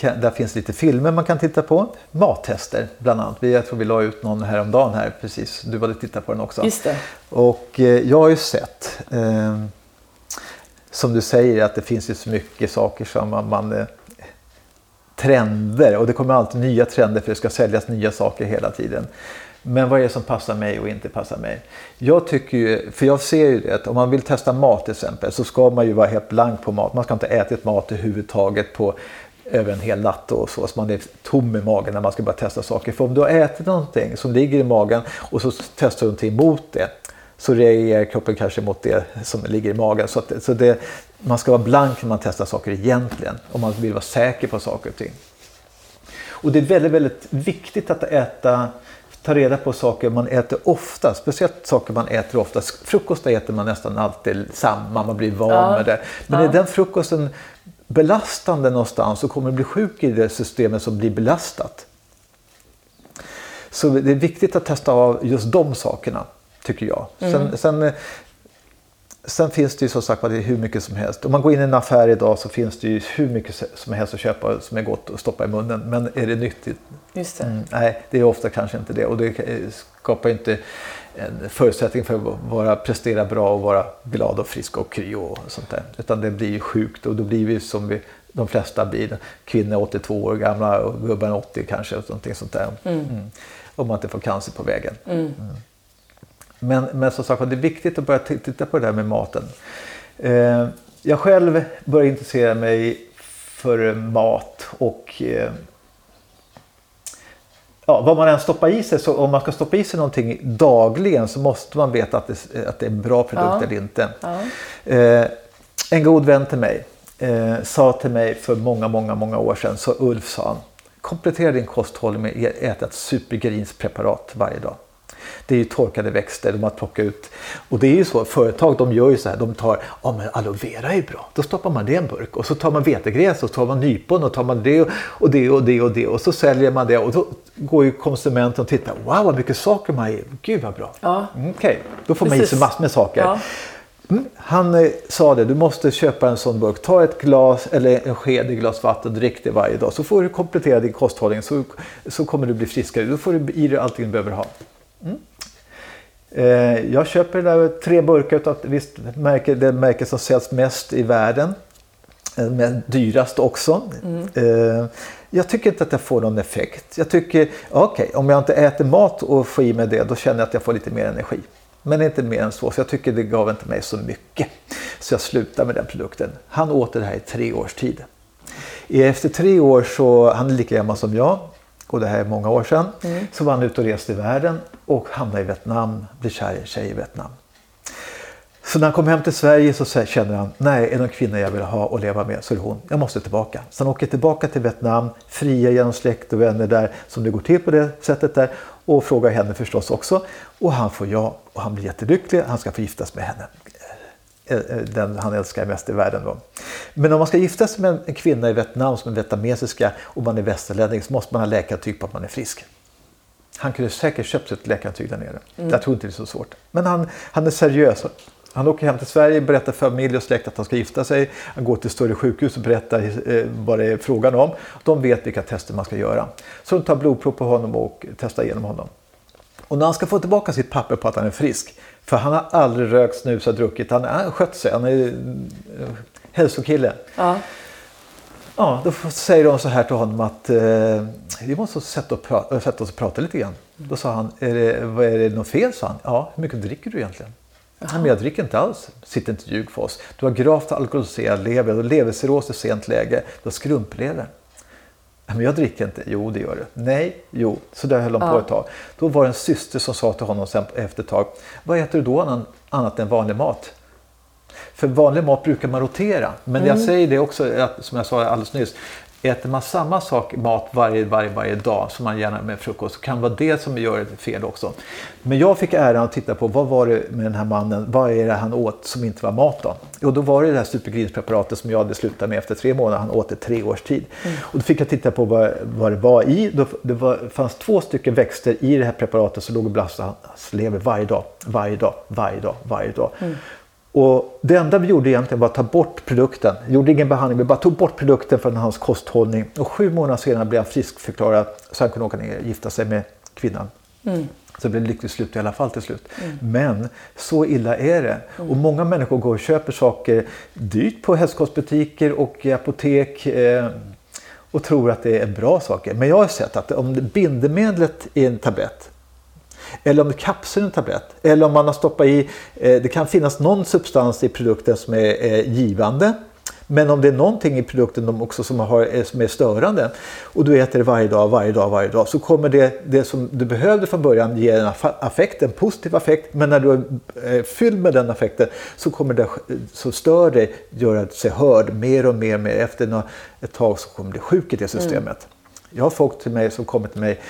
där finns lite filmer man kan titta på. Mattester bland annat. Jag tror vi la ut någon häromdagen här precis. Du hade tittat på den också. Just det. Och eh, jag har ju sett eh, som du säger att det finns ju så mycket saker som man, man eh, trender och det kommer alltid nya trender för det ska säljas nya saker hela tiden. Men vad är det som passar mig och inte passar mig? Jag tycker ju, för jag ser ju det att om man vill testa mat till exempel så ska man ju vara helt blank på mat. Man ska inte äta mat överhuvudtaget på över en hel natt och så, så man är tom i magen när man ska börja testa saker. För om du har ätit någonting som ligger i magen och så testar du någonting mot det så reagerar kroppen kanske mot det som ligger i magen. Så, att, så det, man ska vara blank när man testar saker egentligen om man vill vara säker på saker och ting. Och det är väldigt, väldigt viktigt att äta ta reda på saker man äter ofta, speciellt saker man äter ofta. Frukost äter man nästan alltid samma, man blir van ja, med det. Men ja. är den frukosten belastande någonstans så kommer du bli sjuk i det systemet som blir belastat. Så det är viktigt att testa av just de sakerna, tycker jag. Mm. Sen, sen finns det ju som sagt hur mycket som helst. Om man går in i en affär idag så finns det ju hur mycket som helst att köpa som är gott att stoppa i munnen. Men är det nyttigt? Just det. Mm, nej, det är ofta kanske inte det. Och det skapar inte en förutsättning för att vara, prestera bra och vara glad och frisk och kry och sånt där. Utan det blir ju sjukt och då blir vi som vi, de flesta blir. Kvinnor 82 år gamla och gubben 80 kanske. Och sånt där. Mm. Mm. Om man inte får cancer på vägen. Men, men som sagt det är viktigt att börja titta på det där med maten. Eh, jag själv började intressera mig för mat och eh, ja, vad man än stoppar i sig, så om man ska stoppa i sig någonting dagligen så måste man veta att det, att det är en bra produkt ja. eller inte. Ja. Eh, en god vän till mig eh, sa till mig för många, många, många år sedan, så Ulf sa han, komplettera din kosthållning med att äta ett supergrinspreparat varje dag det är ju torkade växter de har plockat ut. Och det är ju så, företag de gör ju så här, de tar, ja men aloe vera är bra, då stoppar man det i en burk och så tar man vetegräs och så tar man nypon och tar man det och det och det och det och så säljer man det och då går ju konsumenten och tittar, wow vad mycket saker man har i, gud vad bra. Ja. Mm, Okej, okay. då får Precis. man i sig massor med saker. Ja. Mm. Han eh, sa det, du måste köpa en sån burk. Ta ett glas eller en sked i glas vatten drick det varje dag. Så får du komplettera din kosthållning så, så kommer du bli friskare. Då får du i dig allting du behöver ha. Mm. Eh, jag köper där tre burkar av visst märke, det märke som säljs mest i världen. Eh, men dyrast också. Mm. Eh, jag tycker inte att jag får någon effekt. Jag tycker, okej, okay, om jag inte äter mat och får i mig det, då känner jag att jag får lite mer energi. Men inte mer än så, så jag tycker det gav inte mig så mycket. Så jag slutade med den produkten. Han åt det här i tre års tid. Efter tre år så, han är lika gammal som jag, och det här är många år sedan, mm. så var han ute och reste i världen och hamnar i Vietnam, blir kär i en tjej i Vietnam. Så när han kom hem till Sverige så känner han, nej, är det någon kvinna jag vill ha och leva med så är det hon. Jag måste tillbaka. Så han åker tillbaka till Vietnam, fria genom släkt och vänner där, som det går till på det sättet där. Och frågar henne förstås också. Och han får ja och han blir jättelycklig. Han ska få giftas med henne. Eh, eh, den han älskar mest i världen. Då. Men om man ska gifta sig med en kvinna i Vietnam som är vietnamesiska och man är västerlänning så måste man ha läkartyg på att man är frisk. Han kunde säkert köpt ett läkarintyg där nere. Mm. Jag tror inte det är så svårt. Men han, han är seriös. Han åker hem till Sverige, berättar för familj och släkt att han ska gifta sig. Han går till större sjukhus och berättar eh, vad det är frågan om. De vet vilka tester man ska göra. Så de tar blodprov på honom och testar igenom honom. Och när han ska få tillbaka sitt papper på att han är frisk, för han har aldrig rökt, snusat, druckit, han har skött sig, han är eh, hälsokille. Ja. Ja, då säger de så här till honom att eh, vi måste sätta, och sätta oss och prata lite grann. Mm. Då sa han, är det, vad är det något fel? sa han. Ja, hur mycket dricker du egentligen? Jaha. men jag dricker inte alls. Sitt inte och ljug för oss. Du har gravt alkoholiserad lever, du har levercirros i sent läge, du har skrumplever. Men jag dricker inte. Jo, det gör du. Nej, jo. Så där höll de ja. på ett tag. Då var det en syster som sa till honom sen efter ett tag. Vad äter du då annat än vanlig mat? För vanlig mat brukar man rotera. Men jag säger det också, att, som jag sa alldeles nyss, Äter man samma sak, mat varje, varje, varje dag som man gärna med frukost så kan det vara det som gör ett fel också. Men jag fick äran att titta på vad var det med den här mannen, vad är det han åt som inte var mat då? Och då var det det här supergrinspreparatet som jag hade slutat med efter tre månader, han åt det tre års tid. Mm. Och då fick jag titta på vad, vad det var i, då, det var, fanns två stycken växter i det här preparatet som låg och belastade hans lever varje dag, varje dag, varje dag, varje dag. Mm. Och det enda vi gjorde egentligen var att ta bort produkten. Vi gjorde ingen behandling, vi bara tog bort produkten från hans kosthållning. Och sju månader senare blev han friskförklarad så han kunde åka ner och gifta sig med kvinnan. Mm. Så det blev lyckligt slut i alla fall till slut. Mm. Men så illa är det. Mm. Och många människor går och köper saker dyrt på hästkostbutiker och apotek. Eh, och tror att det är bra saker. Men jag har sett att om bindemedlet är en tablett eller om det är kapseln en tablett. Eller om man har stoppat i, eh, det kan finnas någon substans i produkten som är givande. Men om det är någonting i produkten också som, har, eh, som är störande och du äter det varje dag, varje dag, varje dag så kommer det, det som du behövde från början ge en affekt, en positiv affekt. Men när du är eh, fylld med den affekten så kommer det så stör dig göra sig hörd mer och mer. mer. Efter ett tag så kommer du sjuk i det systemet. Mm. Jag har folk till mig som kommer till mig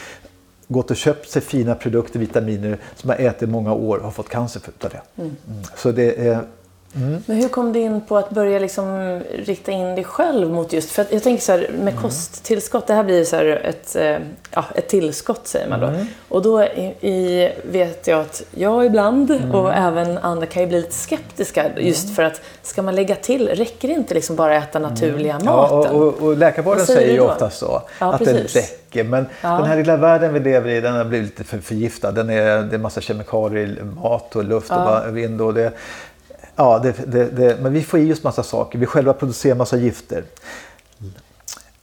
gått och köpt sig fina produkter, vitaminer som har ätit många år och har fått cancer av det. Mm. Så det är Mm. Men hur kom du in på att börja liksom rikta in dig själv mot just... För jag tänker så här, med mm. kosttillskott, det här blir så ett, eh, ja, ett tillskott säger man då. Mm. Och då i, vet jag att jag ibland mm. och även andra kan ju bli lite skeptiska just mm. för att ska man lägga till, räcker det inte liksom bara äta mm. naturliga maten? Ja, och, och, och läkarvården säger, säger ju ofta så, ja, att precis. det räcker. Men ja. den här lilla världen vi lever i, den har blivit lite för förgiftad. Den är, det är massa kemikalier i mat och luft och vind. Och det, Ja, det, det, det, men vi får i oss massa saker. Vi själva producerar massa gifter.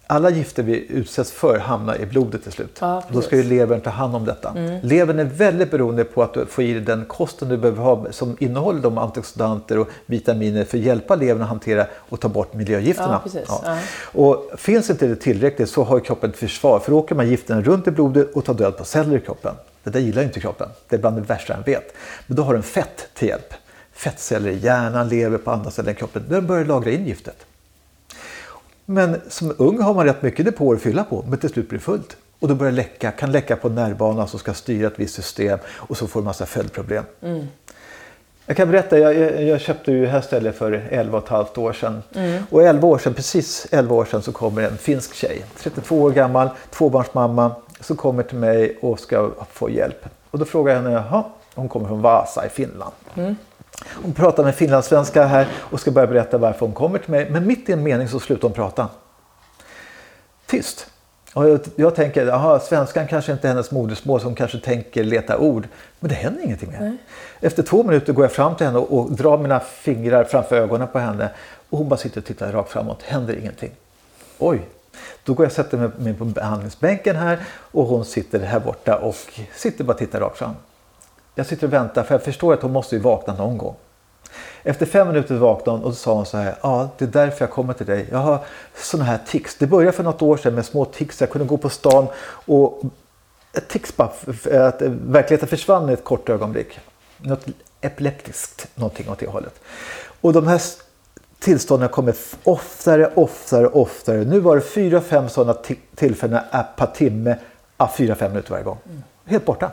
Alla gifter vi utsätts för hamnar i blodet till slut. Ja, Då ska ju levern ta hand om detta. Mm. Levern är väldigt beroende på att du får i dig den kosten du behöver ha som innehåller de antioxidanter och vitaminer för att hjälpa levern att hantera och ta bort miljögifterna. Ja, ja. Ja. Och finns inte det tillräckligt så har kroppen ett försvar för då åker man gifterna runt i blodet och tar död på celler i kroppen. Det där gillar inte kroppen. Det är bland det värsta den vet. Men då har den fett till hjälp fettceller i hjärnan, lever på andra ställen i kroppen. Den börjar lagra in giftet. Men som ung har man rätt mycket depåer att fylla på, men till slut blir det fullt. Och då börjar det läcka, kan läcka på nervbanan som ska styra ett visst system och så får du massa följdproblem. Mm. Jag kan berätta, jag, jag köpte ju häställe för 11 och ett halvt år sedan. Mm. Och 11 år sedan, precis 11 år sedan så kommer en finsk tjej, 32 år gammal, tvåbarnsmamma, som kommer till mig och ska få hjälp. Och då frågar jag henne, jaha, hon kommer från Vasa i Finland. Mm. Hon pratar med finlandssvenska här och ska börja berätta varför hon kommer till mig. Men mitt i en mening så slutar hon prata. Tyst. Och jag, jag tänker, aha, svenskan kanske inte är hennes modersmål så hon kanske tänker leta ord. Men det händer ingenting mer. Nej. Efter två minuter går jag fram till henne och, och drar mina fingrar framför ögonen på henne. Och hon bara sitter och tittar rakt framåt. Händer ingenting. Oj, då går jag och sätter mig på behandlingsbänken här och hon sitter här borta och sitter bara och tittar rakt fram. Jag sitter och väntar för jag förstår att hon måste ju vakna någon gång. Efter fem minuter vaknade hon och så sa hon så här. Ja, det är därför jag kommer till dig. Jag har sådana här tics. Det började för något år sedan med små tics. Jag kunde gå på stan och tics bara, att verkligheten försvann i ett kort ögonblick. Något epileptiskt, någonting åt det hållet. Och de här tillstånden kommer oftare, oftare, oftare. Nu var det fyra, fem sådana tillfällen per timme, fyra, fem minuter varje gång. Helt borta.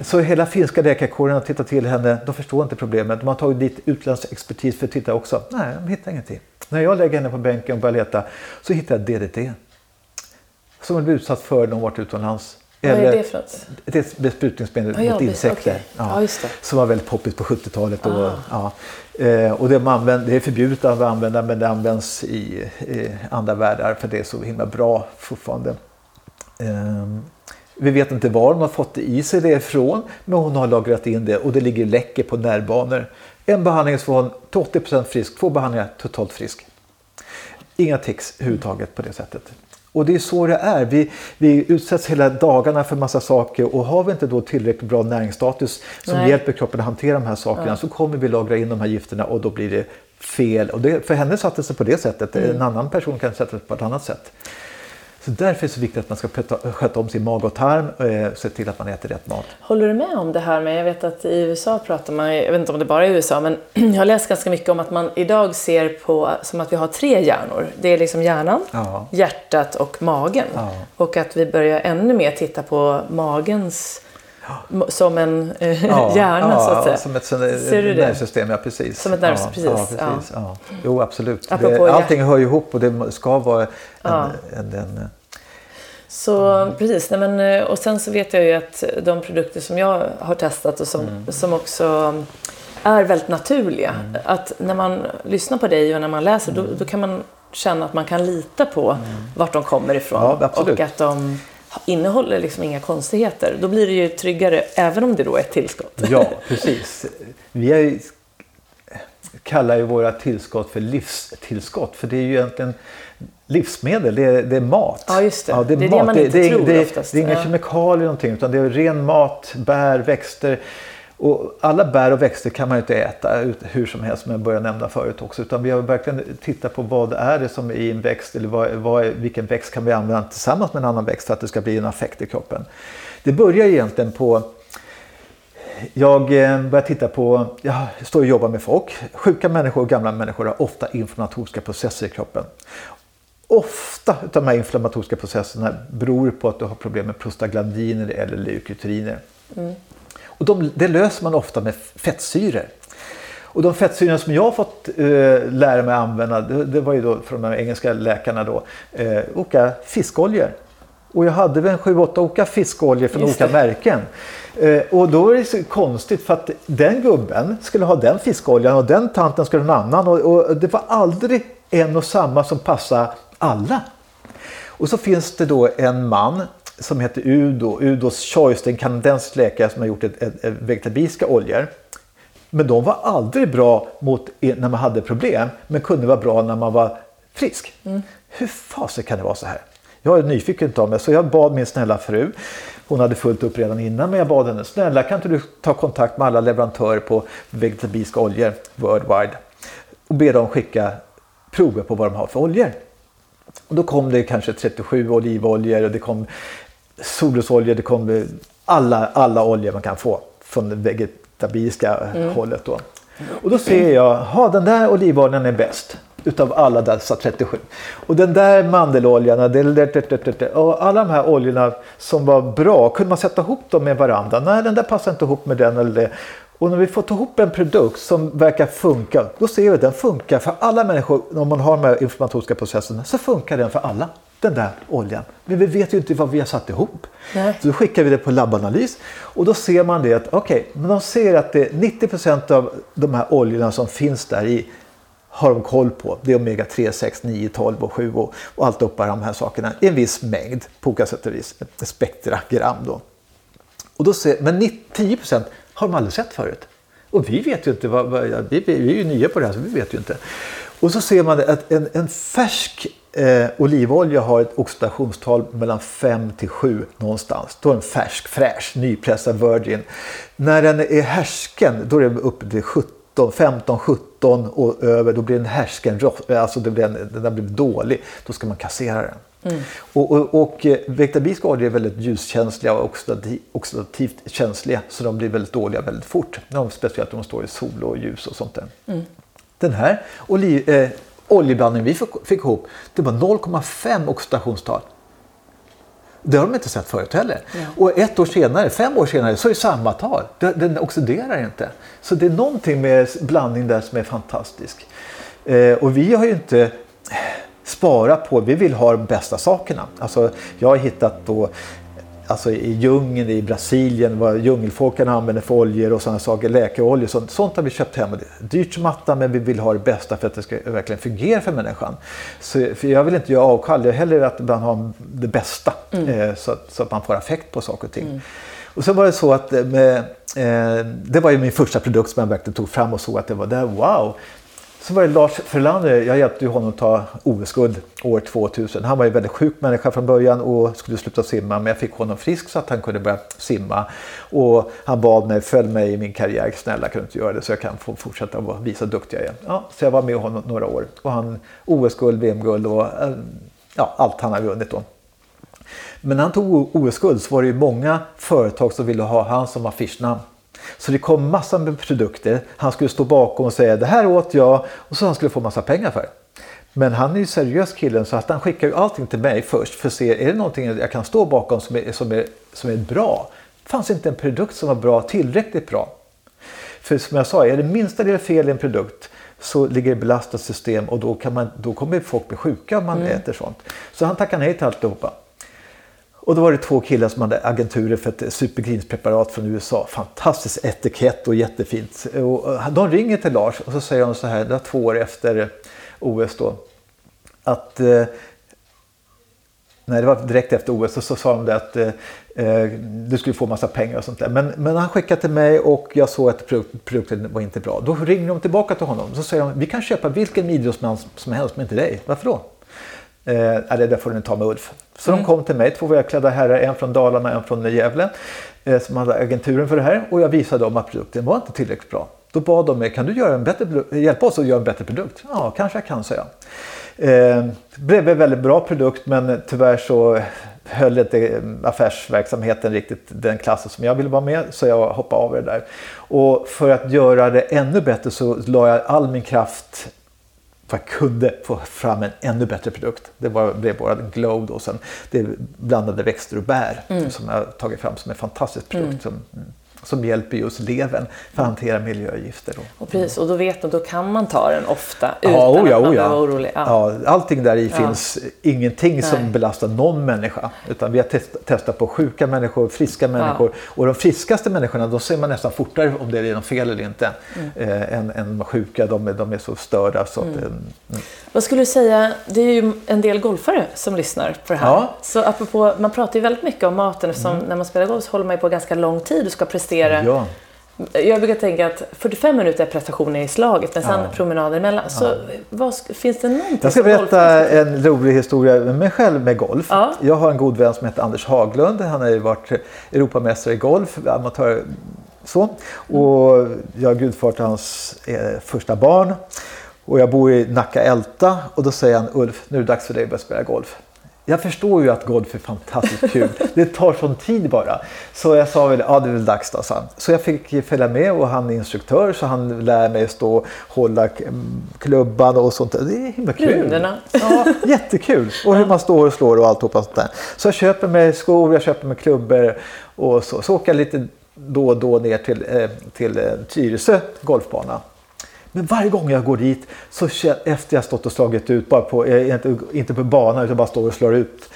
Så hela finska läkarkåren har tittat till henne. De förstår inte problemet. De har tagit dit utländsk expertis för att titta också. Nej, de hittar ingenting. När jag lägger henne på bänken och börjar leta så hittar jag DDT. Som hon blev utsatt för när hon varit utomlands. Vad är det för något? Det är ett besprutningsmedel ja, mot insekter. Okay. Ja, ja, som var väldigt poppis på 70-talet. Och, ja. Eh, och det, använder, det är förbjudet att använda men det används i, i andra världar för det är så himla bra fortfarande. Um, vi vet inte var hon har fått det i sig det ifrån, men hon har lagrat in det och det ligger läcker på nervbanor. En behandling så var hon till 80% frisk, två behandlingar totalt frisk. Inga tics överhuvudtaget på det sättet. Och det är så det är. Vi, vi utsätts hela dagarna för massa saker och har vi inte då tillräckligt bra näringsstatus som Nej. hjälper kroppen att hantera de här sakerna ja. så kommer vi lagra in de här gifterna och då blir det fel. Och det, för henne satte sig på det sättet, mm. en annan person kan sätta sig på ett annat sätt. Så därför är det så viktigt att man ska sköta, om sin mage och tarm och eh, se till att man äter rätt mat. Håller du med om det här med, jag vet att i USA pratar man, jag vet inte om det bara är i USA, men [CLEARS THROAT] jag har läst ganska mycket om att man idag ser på som att vi har tre hjärnor. Det är liksom hjärnan, Ja. hjärtat och magen. Ja. Och att vi börjar ännu mer titta på magens som en eh, [LAUGHS] hjärna ja, så att säga. Som ett sånt- Ser du det? nervsystem, ja precis. Som ett nervsystem, ja, precis, Ja, precis ja. Jo, absolut. Det, allting hör ju ihop och det ska vara en, Ja. en, en, Så precis, nej men, eh, och sen så vet jag ju att de produkter som jag har testat och som, Mm. som också är väldigt naturliga. Att när man lyssnar på dig och när man läser då, Mm. då kan man känna att man kan lita på vart de kommer ifrån. Ja, och att de innehåller liksom inga konstigheter. Då blir det ju tryggare även om det då är ett tillskott. Ja, precis. Vi är, kallar ju våra tillskott för livstillskott. För det är ju egentligen livsmedel, det är, det är mat. Ja, just det. Ja, Det är det man inte det, tror det, oftast. Det är inga Ja. kemikalier någonting utan det är ren mat, bär, växter. Och alla bär och växter kan man ju inte äta hur som helst som jag började nämna förut också. Utan vi har verkligen tittat på vad är det som är i en växt eller vad, vad är, vilken växt kan vi använda tillsammans med en annan växt för att det ska bli en affekt i kroppen. Det börjar egentligen på jag eh, börjar titta på, jag står och jobbar med folk. Sjuka människor och gamla människor har ofta inflammatoriska processer i kroppen. Ofta av de här inflammatoriska processerna beror på att du har problem med prostaglandiner eller leukotriner. Mm. Och de, det löser man ofta med fettsyror. Och de fettsyror som jag har fått eh, lära mig använda, det, det var ju då från de engelska läkarna då, eh, olika fiskoljor. Och jag hade väl en 7-8 olika fiskoljor från Just olika märken. Eh, och då är det så konstigt för att den gubben skulle ha den fiskoljan och den tanten skulle ha en annan. Och, och det var aldrig en och samma som passade alla. Och så finns det då en man som heter Udo, Udos Choice, det är en kanadensisk läkare som har gjort ett, ett, ett vegetabiliska oljor. Men de var aldrig bra mot när man hade problem, men kunde vara bra när man var frisk. Hur fasen kan det vara så här? Jag är nyfiken av mig, så jag bad min snälla fru, hon hade fullt upp redan innan, men jag bad henne, snälla kan inte du ta kontakt med alla leverantörer på vegetabiliska oljor worldwide och be dem skicka prover på vad de har för oljor. Och då kom det kanske 37 olivoljor och det kom solrosolja, det kom alla, alla oljor man kan få från det vegetabiliska hållet. Då. Och då ser jag, ha den där olivoljan är bäst utav alla dessa 37. Och den där mandeloljan, och alla de här oljorna som var bra, kunde man sätta ihop dem med varandra? Nej, den där passar inte ihop med den eller det. Och när vi får ta ihop en produkt som verkar funka, då ser vi att den funkar för alla människor. Om man har de här inflammatoriska processerna så funkar den för alla, den där oljan. Men vi vet ju inte vad vi har satt ihop. Nej. Så då skickar vi det på labbanalys och då ser man det att okej, men de ser att det 90% av de här oljorna som finns där i har de koll på. Det är omega 3, 6, 9, 12 och 7 och, och allt upp de här sakerna i en viss mängd på olika sätt och vis. Ett spektra gram då. Och då ser, men 90, 10% har de aldrig sett förut. Och vi vet ju inte, vad, vad, vi, vi är ju nya på det här så vi vet ju inte. Och så ser man att en, en färsk eh, olivolja har ett oxidationstal mellan 5 till 7 någonstans. Då är den färsk, fräsch, nypressad virgin. När den är härsken då är den uppe till 17, 15, 17 och över. Då blir den härsken, alltså det blir en, den har blivit dålig. Då ska man kassera den. Och, och, och eh, vegetabiliska oljor är väldigt ljuskänsliga och oxidativ, oxidativt känsliga. Så de blir väldigt dåliga väldigt fort. De, speciellt om de står i sol och ljus och sånt där. Den här oli, eh, oljeblandningen vi fick, fick ihop, det var 0,5 oxidationstal. Det har de inte sett förut heller. Och ett år senare, fem år senare, så är det samma tal. Den oxiderar inte. Så det är någonting med blandning där som är fantastisk. Eh, och vi har ju inte sparat på, vi vill ha de bästa sakerna. Alltså, jag har hittat då Alltså i djungeln i Brasilien, vad djungelfolken använder för oljor och sådana saker, läkeoljor, sånt, sånt har vi köpt hem. Dyrt som attan men vi vill ha det bästa för att det ska verkligen fungera för människan. Så, för jag vill inte göra avkall, jag hellre att man har det bästa eh, så, att, så att man får effekt på saker och ting. Och sen var det så att eh, med, eh, det var ju min första produkt som jag verkligen tog fram och såg att det var där, wow! Så var det Lars Frölander, jag hjälpte ju honom att ta OS-guld år 2000. Han var ju en väldigt sjuk människa från början och skulle sluta simma men jag fick honom frisk så att han kunde börja simma. Och han bad mig, följ mig i min karriär, snälla kan du inte göra det så jag kan få fortsätta vara visa duktig jag är. Ja, så jag var med honom några år och han OS-guld, VM-guld och eh, ja, allt han har vunnit då. Men när han tog OS-guld så var det ju många företag som ville ha han som affischnamn. Så det kom massor med produkter. Han skulle stå bakom och säga det här åt jag och så han skulle få massa pengar för. Men han är ju seriös killen så att han skickar ju allting till mig först för att se är det någonting jag kan stå bakom som är, som är, som är bra. Det fanns inte en produkt som var bra, tillräckligt bra. För som jag sa, är det minsta lilla fel i en produkt så ligger det belastat system och då, kan man, då kommer folk bli sjuka om man mm. äter sånt. Så han tackade nej till alltihopa. Och då var det två killar som hade agenturer för ett supergreenspreparat från USA. Fantastisk etikett och jättefint. Och eh, de ringer till Lars och så säger de så här, det var två år efter OS då. Att eh, Nej, det var direkt efter OS och så sa de det att eh, eh, du skulle få massa pengar och sånt där. Men, men han skickade till mig och jag såg att produkten var inte bra. Då ringer de tillbaka till honom. Så säger de, vi kan köpa vilken idrottsman som helst men inte dig. Varför då? Eh, det där får du ta med Ulf. Så mm. de kom till mig, två välklädda herrar, en från Dalarna och en från Gävle. Eh, som hade agenturen för det här och jag visade dem att produkten var inte tillräckligt bra. Då bad de mig, kan du göra en bättre, hjälpa oss att göra en bättre produkt? Ja, kanske jag kan, säga. Eh, det blev en väldigt bra produkt men tyvärr så höll inte affärsverksamheten riktigt den klassen som jag ville vara med så jag hoppade av det där. Och för att göra det ännu bättre så la jag all min kraft för jag kunde få fram en ännu bättre produkt. Det var, blev bara Glow då sen. Det blandade växter och bär mm. som jag tagit fram som en fantastisk produkt. Mm. Som, mm som hjälper just levern för att hantera miljögifter. Då. Och precis, och då vet man, då kan man ta den ofta utan ja, oh ja, att man oh ja. vara orolig. Ja. ja. allting där i finns ingenting Nej. som belastar någon människa. Utan vi har test, testat på sjuka människor, friska människor. Och de friskaste människorna, då ser man nästan fortare om det är något fel eller inte. Mm. Eh, än, än sjuka, de, de är så störda. Så mm. att, mm. Vad skulle du säga, det är ju en del golfare som lyssnar på det här. Så apropå, man pratar ju väldigt mycket om maten eftersom mm. när man spelar golf så håller man ju på ganska lång tid och ska prestera prestera. Ja. Jag brukar tänka att 45 minuter är prestationen i slaget men sen ja. promenader emellan. Så vad, finns det någonting Jag ska berätta en rolig historia med mig själv med golf. Ja. Jag har en god vän som heter Anders Haglund. Han har ju varit Europamästare i golf, amatör. Så. Och jag är gudfar till hans eh, första barn. Och jag bor i Nacka Älta och då säger han Ulf, nu är det dags för dig att börja spela golf. Jag förstår ju att golf är fantastiskt kul. Det tar sån tid bara. Så jag sa väl, ja det är väl dags då, så. så jag fick följa med och han är instruktör så han lär mig stå hålla klubban och sånt. Det är himla kul. Grunderna. Ja, jättekul. Och hur man står och slår och allt och sånt där. Så jag köper mig skor, jag köper mig klubbor och så. Så åker jag lite då och då ner till, eh, till eh, Tyresö golfbana. Men varje gång jag går dit, så efter jag stått och slagit ut, bara på, eh, inte, inte på banan utan bara står och slår ut.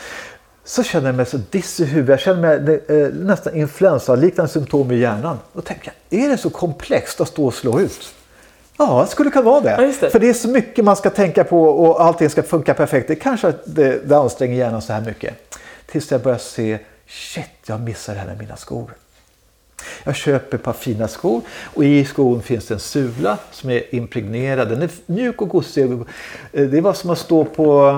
Så känner jag mig så diss i huvudet. Jag känner mig eh, nästan influensaliknande symptom i hjärnan. Och tänker är det så komplext att stå och slå ut? Ja, det skulle kunna vara det. Ja, det. För det är så mycket man ska tänka på och allting ska funka perfekt. Det kanske det, det anstränger hjärnan så här mycket. Tills jag börjar se, shit, jag missar det här med mina skor. Jag köper ett par fina skor och i skon finns det en sula som är impregnerad. Den är mjuk och gosig. Det var som att stå på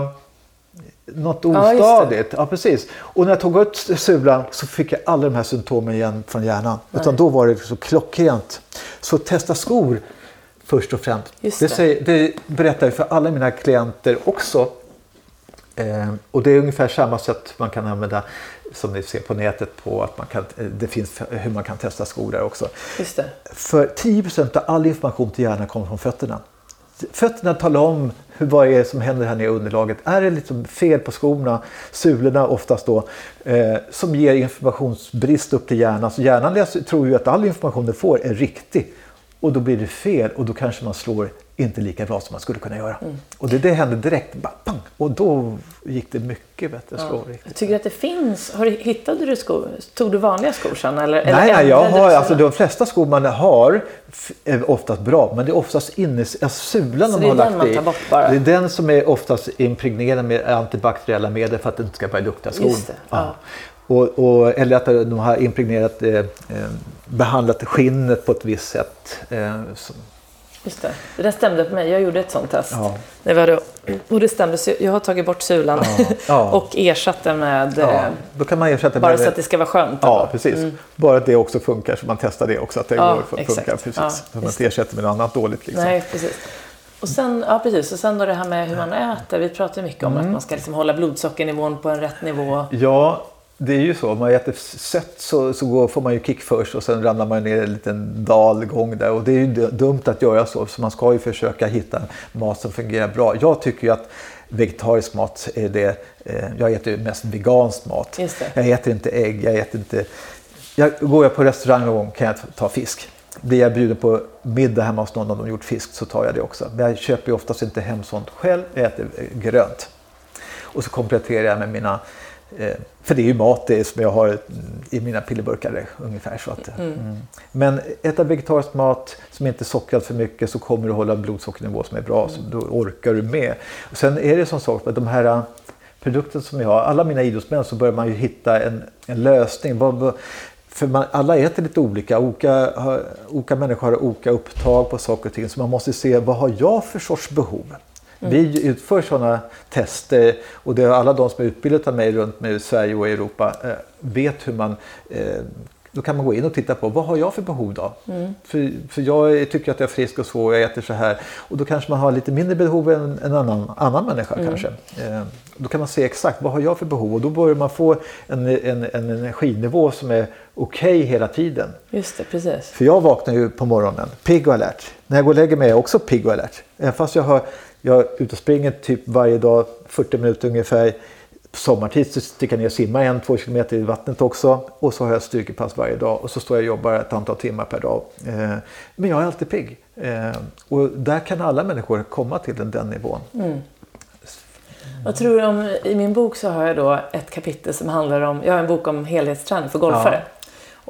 något ostadigt. Ja, ja, precis. Och när jag tog ut sulan så fick jag alla de här symptomen igen från hjärnan. Nej. Utan då var det så klockrent. Så testa skor först och främst. Det. Det, säger, det berättar jag för alla mina klienter också. Eh, och det är ungefär samma sätt man kan använda som ni ser på nätet på att man kan, det finns hur man kan testa skor där också. Just det. För 10% av all information till hjärnan kommer från fötterna. Fötterna talar om hur, vad är det som händer här nere i underlaget. Är det liksom fel på skorna, sulorna oftast då, eh, som ger informationsbrist upp till hjärnan. Så hjärnan läser, tror ju att all information den får är riktig. Och då blir det fel och då kanske man slår inte lika bra som man skulle kunna göra. Mm. Och det, det hände direkt. Bara, pang, och då gick det mycket bättre. Ja. Slå, jag tycker att det finns. Har du, hittade du skor? Tog du vanliga skor sen? Eller, nej, eller nej jag har, alltså, de flesta skor man har är oftast bra. Men det är oftast inne, alltså, sulan de har lagt i. Det är den som är oftast impregnerad med antibakteriella medel för att det inte ska börja lukta skon. Just det, ja. Ja. Och, och, eller att de har impregnerat, eh, eh, behandlat skinnet på ett visst sätt. Eh, som, Just det. det där stämde på mig. Jag gjorde ett sånt test. Ja. Det var då, och det stämde. Så jag har tagit bort sulan ja. Ja. [LAUGHS] och ersatt den med... Ja. Eh, då kan man ersätta bara med, så att det ska vara skönt. Ja, precis. Mm. Bara att det också funkar så man testar det också. Att det ja, går, funkar. Precis. Ja, så man inte ersätter med något annat dåligt. Liksom. Nej, precis. Och sen, ja, precis. Och sen då det här med hur man äter. Vi pratar mycket om mm. att man ska liksom hålla blodsockernivån på en rätt nivå. Ja, det är ju så. Om man äter sött så, så går, får man ju kick först och sen ramlar man ner en liten dalgång där. Och det är ju dumt att göra så. Så man ska ju försöka hitta mat som fungerar bra. Jag tycker ju att vegetarisk mat är det. Eh, jag äter ju mest vegansk mat. Jag äter inte ägg, jag äter inte... Jag, går jag på restaurang någon gång kan jag ta fisk. Blir jag bjuden på middag hemma hos någon och de gjort fisk så tar jag det också. Men jag köper ju oftast inte hem sånt själv, jag äter grönt. Och så kompletterar jag med mina Eh, för det är ju mat det som jag har i mina pillerburkar ungefär. Så att, mm. Mm. Men äta vegetarisk mat som inte är sockrad för mycket så kommer du hålla blodsockernivå som är bra. Mm. Så då orkar du med. Och sen är det som sagt att de här äh, produkterna som jag har, alla mina idrottsmän så börjar man ju hitta en, en lösning. För man, alla äter lite olika. olika, olika människor har olika upptag på saker och ting. Så man måste se vad har jag för sorts behov. Mm. Vi utför sådana tester och det är alla de som är utbildade av mig runt med Sverige och Europa eh, vet hur man eh, då kan man gå in och titta på vad har jag för behov då? Mm. För, för jag tycker att jag är frisk och så och jag äter så här. Och då kanske man har lite mindre behov än en annan, annan människa mm. kanske. Eh, då kan man se exakt vad har jag för behov och då börjar man få en, en, en energinivå som är okej okay hela tiden. Just det, precis. För jag vaknar ju på morgonen pigg och alert. När jag går och lägger mig är jag också pigg och alert. Även fast jag har jag är ute och springer typ varje dag 40 minuter ungefär. På sommartid så sticker jag ner och simmar en, två kilometer i vattnet också. Och så har jag styrkepass varje dag och så står jag och jobbar ett antal timmar per dag. Eh, men jag är alltid pigg. Eh, och där kan alla människor komma till den, den nivån. Mm. Vad tror du om, i min bok så har jag då ett kapitel som handlar om, jag har en bok om helhetsträning för golfare. Ja.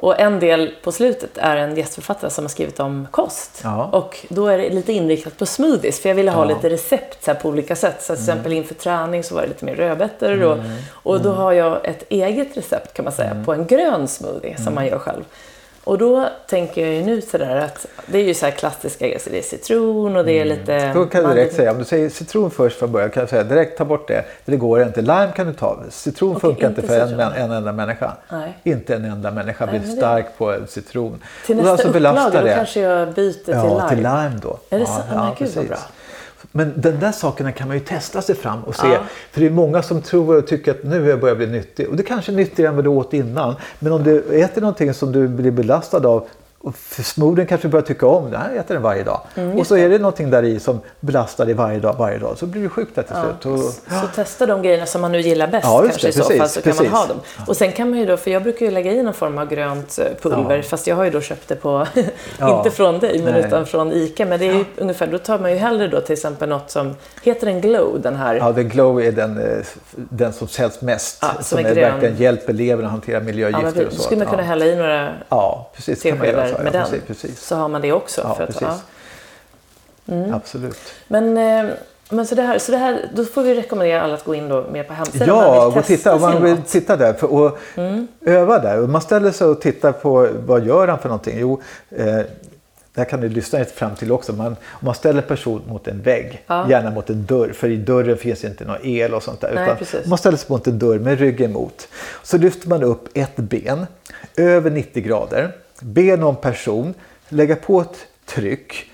Och en del på slutet är en gästförfattare som har skrivit om kost. Ja. Och då är det lite inriktat på smoothies, för jag ville ha ja. lite recept så på olika sätt. Så till mm. exempel inför träning så var det lite mer rödbetor. Mm. Och, och då mm. har jag ett eget recept kan man säga mm. på en grön smoothie som man gör själv. Och då tänker jag ju nu sådär att det är ju så här klassiska grejer. det är citron och det är mm. lite... Då kan du direkt säga, om du säger citron först från början kan jag säga direkt ta bort det. För det går inte. Lime kan du ta. Citron okay, funkar inte för en, en, enda människa. Nej. Inte en enda människa blir Nej, stark det... på citron. Till nästa alltså upplaga då kanske jag byter till ja, lime. Ja, till lime då. Är det ja, så? Ja, men gud vad bra. Men den där sakerna kan man ju testa sig fram och se. Ja. För det är många som tror och tycker att nu börjar jag börja bli nyttig. Och det kanske är nyttigare än vad du åt innan. Men om du äter någonting som du blir belastad av och förmodligen kanske börjar tycka om det. Jag äter den varje dag. Mm, och så är det någonting där i som belastar dig varje dag, varje dag. Så blir du sjuk där till ja. slut. Och, ja. Så testa de grejerna som man nu gillar bäst ja, kanske det, i så fall. Så precis. kan man ha dem. Och sen kan man ju då, för jag brukar ju lägga i någon form av grönt eh, pulver. Fast jag har ju då köpt det på, [LAUGHS] inte från dig, men Nej. utan från ICA. Men det är ju ungefär, då tar man ju hellre då till exempel något som, heter den Glow den här? Ja, den Glow är den, eh, den som säljs mest. som, som är, är verkligen hjälper levern att hantera miljögifter ja, och så. Då skulle man kunna hälla i några ja, precis, teskedar med den. Precis så har man det också. Ja, för att, precis. Ja. Mm. Absolut. Men, eh, men så, det här, så det här, då får vi rekommendera alla att gå in då mer på hemsidan. Ja, och titta, om man vill titta där för, och mm. öva där. Och man ställer sig och tittar på vad gör han för någonting. Jo, eh, det här kan du lyssna fram till också. Man, om man ställer person mot en vägg, ja. gärna mot en dörr, för i dörren finns inte någon el och sånt där. Nej, utan man ställer sig mot en dörr med ryggen mot. Så lyfter man upp ett ben över 90 grader, ber någon person lägga på ett tryck.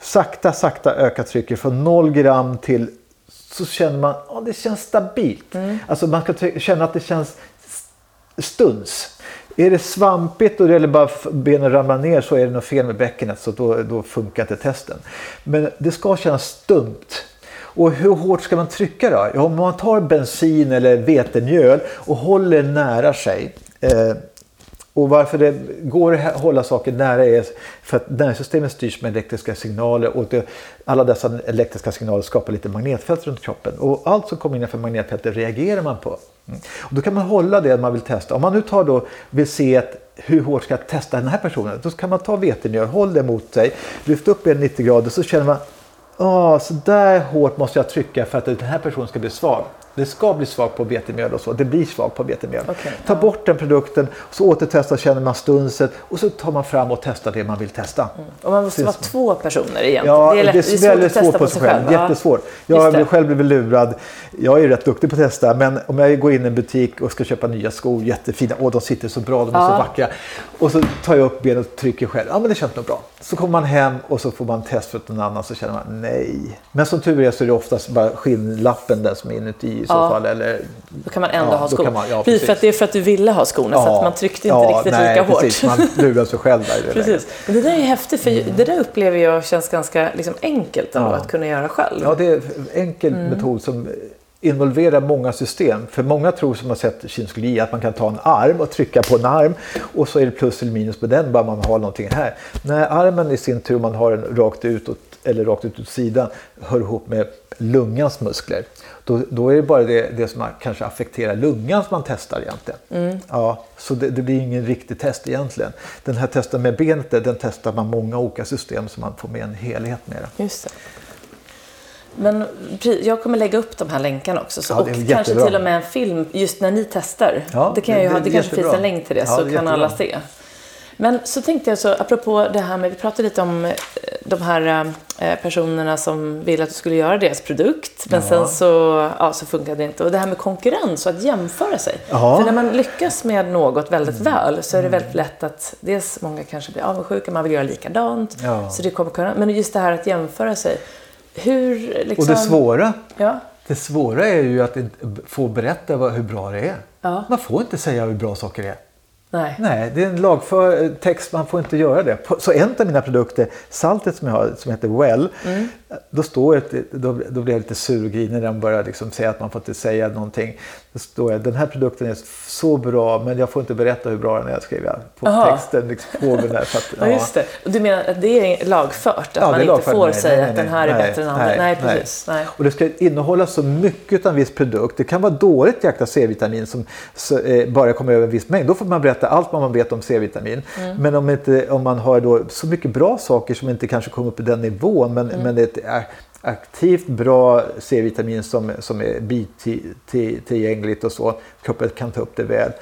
Sakta, sakta öka trycket från 0 gram till så känner man att oh, det känns stabilt. Mm. Alltså man ska känna att det känns stuns. Är det svampigt och det gäller bara benen ramlar ner så är det något fel med bäckenet så då, då funkar inte testen. Men det ska kännas stumt. Och hur hårt ska man trycka då? Ja, om man tar bensin eller vetemjöl och håller nära sig eh, och varför det går att hålla saker nära är för att nervsystemet styrs med elektriska signaler och det, alla dessa elektriska signaler skapar lite magnetfält runt kroppen. Och allt som kommer innanför magnetfältet reagerar man på. Mm. Och då kan man hålla det man vill testa. Om man nu tar då, vill se att hur hårt ska jag testa den här personen? Då kan man ta vetemjöl, håll det mot sig, lyft upp er 90 grader så känner man Åh, så där hårt måste jag trycka för att den här personen ska bli svag det ska bli svagt på vetemjöl och så. Det blir svagt på vetemjöl. Okej, Ta bort den produkten, så återtestar känner man stunset och så tar man fram och testar det man vill testa. Och man måste Syns vara man. två personer egentligen. Ja, det är, lätt, det är svårt väldigt att svårt på sig själv. Ja. Jättesvårt. Jag har själv blivit lurad. Jag är rätt duktig på att testa, men om jag går in i en butik och ska köpa nya skor, jättefina, och de sitter så bra, de är så Ja. vackra. Och så tar jag upp benet och trycker själv. Ja, men det känns nog bra. Så kommer man hem och så får man test för någon annan så känner man nej. Men som tur är så är det oftast bara skinnlappen där som är inuti så Ja. fall. Eller, Då kan man ändå Ja, ha skor. man- ja, precis, för att det är för att du ville ha skorna, så att man tryckte inte ja, riktigt nej, lika hårt. Precis, man lurar sig själv där i det. Precis. Men det där är häftigt, för det där upplever jag känns ganska liksom, enkelt ändå Ja. att kunna göra själv. Ja, det är en enkel Mm. metod som involverar många system. För många tror som har sett kineskologi att man kan ta en arm och trycka på en arm och så är det plus eller minus på den bara man har någonting här. När armen i sin tur, man har den rakt utåt eller rakt ut åt sidan, hör ihop med lungans muskler. Då, då är det bara det, det som kanske affekterar lungan som man testar egentligen. Mm. Ja, så det, det blir ingen riktig test egentligen. Den här testen med benet, den testar man många olika system så man får med en helhet med det. Just det. Men jag kommer lägga upp de här länkarna också. Så, Ja, och kanske till och med en film just när ni testar. Ja, det kan jag ju det- ha, det kanske jättebra. finns en länk till det Ja, så det kan jättebra. alla se. Men så tänkte jag så, apropå det här med, vi pratade lite om eh, de här eh, personerna som ville att du skulle göra deras produkt. Men Ja. sen så, ja, så funkade det inte. Och det här med konkurrens och att jämföra sig. Ja. För när man lyckas med något väldigt väl så är det väldigt lätt att dels många kanske blir avundsjuka, man vill göra likadant. Ja. Så det kommer kunna, men just det här att jämföra sig. Hur liksom... Och det svåra, Ja. det svåra är ju att få berätta vad, hur bra det är. Man får inte säga hur bra saker är. Nej. Nej, det är en lagför eh, text, man får inte göra det. Så en av mina produkter, saltet som jag har, som heter Well, Mm. då, står det, då, då blir jag lite sur och grinig när de börjar liksom säga att man får inte säga någonting. Då står jag, den här produkten är så bra men jag får inte berätta hur bra den är, skriver jag på Aha. texten. Liksom, på den där, för att, [LAUGHS] Ja, just det. Du menar att det är lagfört? Att Ja, man det inte får Nej, säga nej, att den nej, här är nej, bättre än andra? Nej, precis. Nej. Och det ska innehålla så mycket av en viss produkt. Det kan vara dåligt jäkla C-vitamin som så, eh, bara kommer över en viss mängd. Då får man berätta allt vad man vet om C-vitamin. Mm. Men om, inte, om man har då så mycket bra saker som inte kanske kommer upp i den nivån men, Mm. men det är aktivt bra C-vitamin som, som är bitillgängligt och så. Kroppen kan ta upp det väl.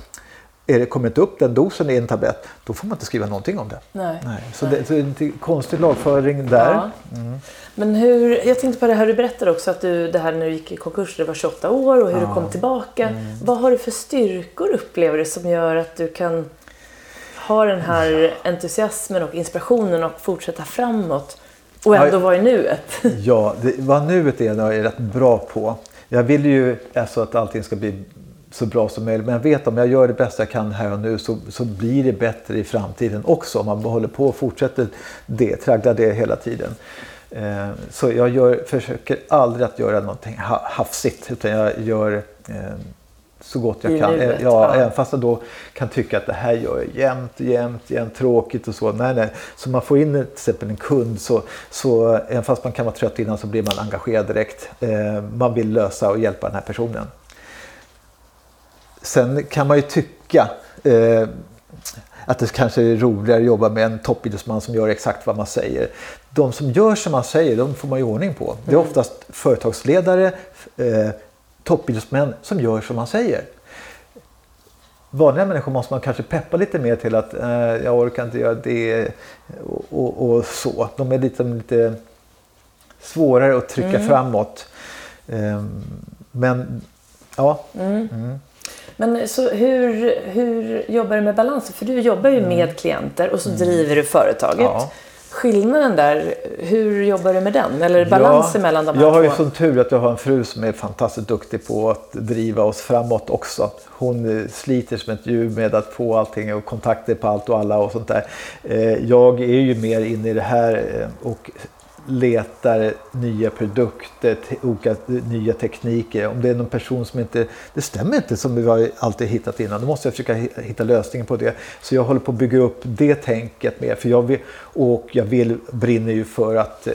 Är det, kommer inte upp den dosen i en tablett, då får man inte skriva någonting om det. Nej. Nej, så det, så det är lite konstig lagföring där. Ja. Men hur, jag tänkte på det här du berättade också att du, det här när du gick i konkurs, det var 28 år och hur du kom tillbaka. Mm. Vad har du för styrkor upplever du som gör att du kan ha den här entusiasmen och inspirationen och fortsätta framåt och ändå Ja. vara i nuet? Ja, det, vad nuet är jag är rätt bra på. Jag vill ju alltså att allting ska bli så bra som möjligt. Men jag vet om jag gör det bästa jag kan här och nu så, så blir det bättre i framtiden också. Om man håller på och fortsätter det, tragglar det hela tiden. Eh, så jag gör, försöker aldrig att göra någonting ha, hafsigt. Utan jag gör eh, så gott jag I kan. nuet, Eh, ja, ja. Även fast jag då kan tycka att det här gör jag jämt, jämt, jämt tråkigt och så. Nej, nej. Så man får in till exempel en kund så, så även fast man kan vara trött innan så blir man engagerad direkt. Eh, man vill lösa och hjälpa den här personen. Sen kan man ju tycka eh, att det kanske är roligare att jobba med en toppidrottsman som gör exakt vad man säger. De som gör som man säger, de får man ju ordning på. Det är oftast företagsledare, eh, toppidrottsmän som gör som man säger. Vanliga människor måste man kanske peppa lite mer till att eh, jag orkar inte göra det och, och, och så. De är lite, lite svårare att trycka framåt. Eh, men ja, Men så hur, hur jobbar du med balansen? För du jobbar ju med klienter och så driver du företaget. Mm. Ja. Skillnaden där, hur jobbar du med den? Eller balansen mellan de här Jag har ju två? sån tur att jag har en fru som är fantastiskt duktig på att driva oss framåt också. Hon eh, sliter som ett djur med att få allting och kontakter på allt och alla och sånt där. Eh, Jag är ju mer inne i det här eh, och letar nya produkter, olika nya tekniker. Om det är någon person som inte, det stämmer inte som vi har alltid hittat innan, då måste jag försöka hitta lösningen på det. Så jag håller på att bygga upp det tänket mer, för jag vill, och jag vill, brinner ju för att eh,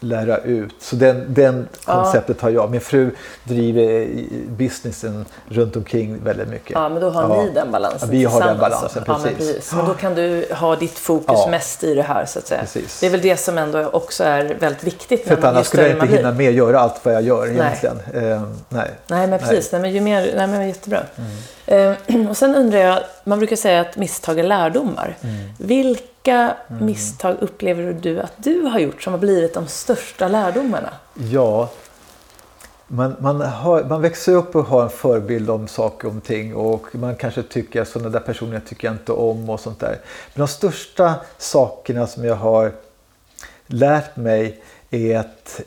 lära ut. Så den, den konceptet har jag. Min fru driver businessen runt omkring väldigt mycket. Ja, men då har ja. ni den balansen ja, vi har den balansen, precis. Ja, precis. Men då kan du ha ditt fokus ja. mest i det här så att säga. Precis. Det är väl det som ändå också är väldigt viktigt. För att annars skulle jag inte hinna med att göra allt vad jag gör egentligen. Nej, eh, nej. nej men precis. Nej. Nej, men ju mer, nej, men jättebra. Mm. Eh, [CLEARS THROAT] och sen undrar jag, man brukar säga att misstag är lärdomar. Mm. Vilka mm. misstag upplever du att du har gjort som har blivit de största lärdomarna? Ja, man, man, har, man växer upp och har en förebild om saker och ting och man kanske tycker att sådana där personer tycker jag inte om och sånt där. Men de största sakerna som jag har lärt mig är att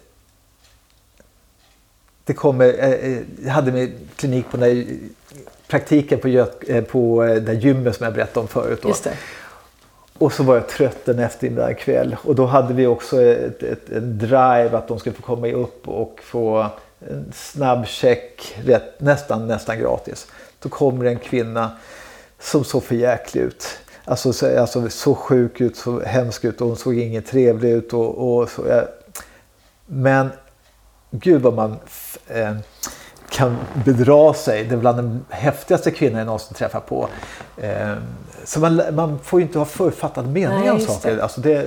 det kommer, eh, eh, jag hade min klinik på när, praktiken på, eh, på det gymmet som jag berättade om förut. Då. Och så var jag trött en eftermiddag kväll och då hade vi också ett, ett, en drive att de skulle få komma upp och få en snabb check rätt, nästan, nästan gratis. Då kommer en kvinna som såg för jäklig ut. Alltså, så, alltså så sjuk ut, så hemsk ut och hon såg inget trevlig ut. Och, och så, ja. Men gud vad man eh, kan bedra sig. Det är bland de häftigaste kvinnorna jag någonsin träffat på. Eh, så man, man får ju inte ha författad mening om saker. Det. Alltså det,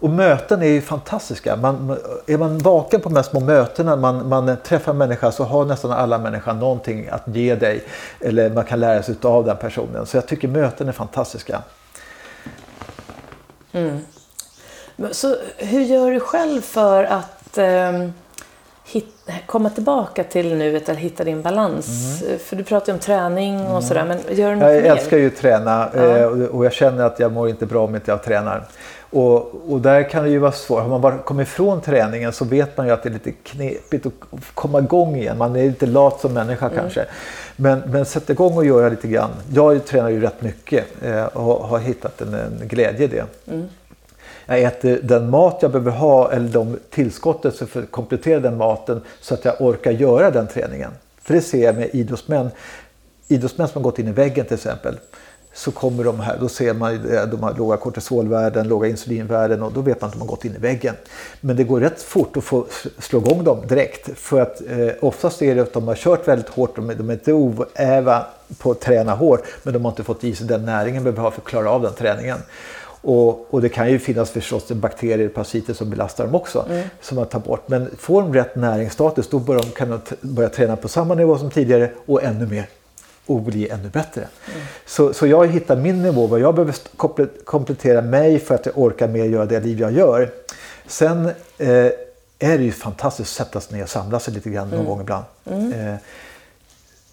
och möten är ju fantastiska. Man, är man vaken på de här små mötena, man, man träffar en människa så har nästan alla människor någonting att ge dig. Eller man kan lära sig av den personen. Så jag tycker möten är fantastiska. Mm. Så hur gör du själv för att um hit, komma tillbaka till nuet eller hitta din balans? Mm. För du pratar ju om träning och mm. sådär, men gör du något Jag mer? älskar ju att träna ja. Eh, och jag känner att jag mår inte bra om inte jag tränar. Och, och där kan det ju vara svårt. Har man bara kommit ifrån träningen så vet man ju att det är lite knepigt att komma igång igen. Man är lite lat som människa mm. kanske. Men, men sätt igång och göra lite grann. Jag tränar ju rätt mycket eh, och har hittat en, en glädje i det. Mm jag äter den mat jag behöver ha eller de tillskottet för att komplettera den maten så att jag orkar göra den träningen. För det ser jag med idrottsmän. Idrottsmän som har gått in i väggen till exempel. Så kommer de här, då ser man att de har låga kortisolvärden, låga insulinvärden och då vet man att de har gått in i väggen. Men det går rätt fort att få slå igång dem direkt. För att eh, oftast är det att de har kört väldigt hårt, de, de är inte oäva på att träna hårt men de har inte fått i sig den näringen de behöver ha för att klara av den träningen. Och, och, det kan ju finnas förstås bakterier, parasiter som belastar dem också. Mm. Som man tar bort. Men får de rätt näringsstatus då bör de, kan de börja träna på samma nivå som tidigare och ännu mer. Och bli ännu bättre. Mm. Så, så jag hittar min nivå, vad jag behöver komplettera mig för att jag orkar med att göra det liv jag gör. Sen eh, är det ju fantastiskt att sätta sig ner och samla sig lite grann någon mm. gång ibland. Mm. Eh,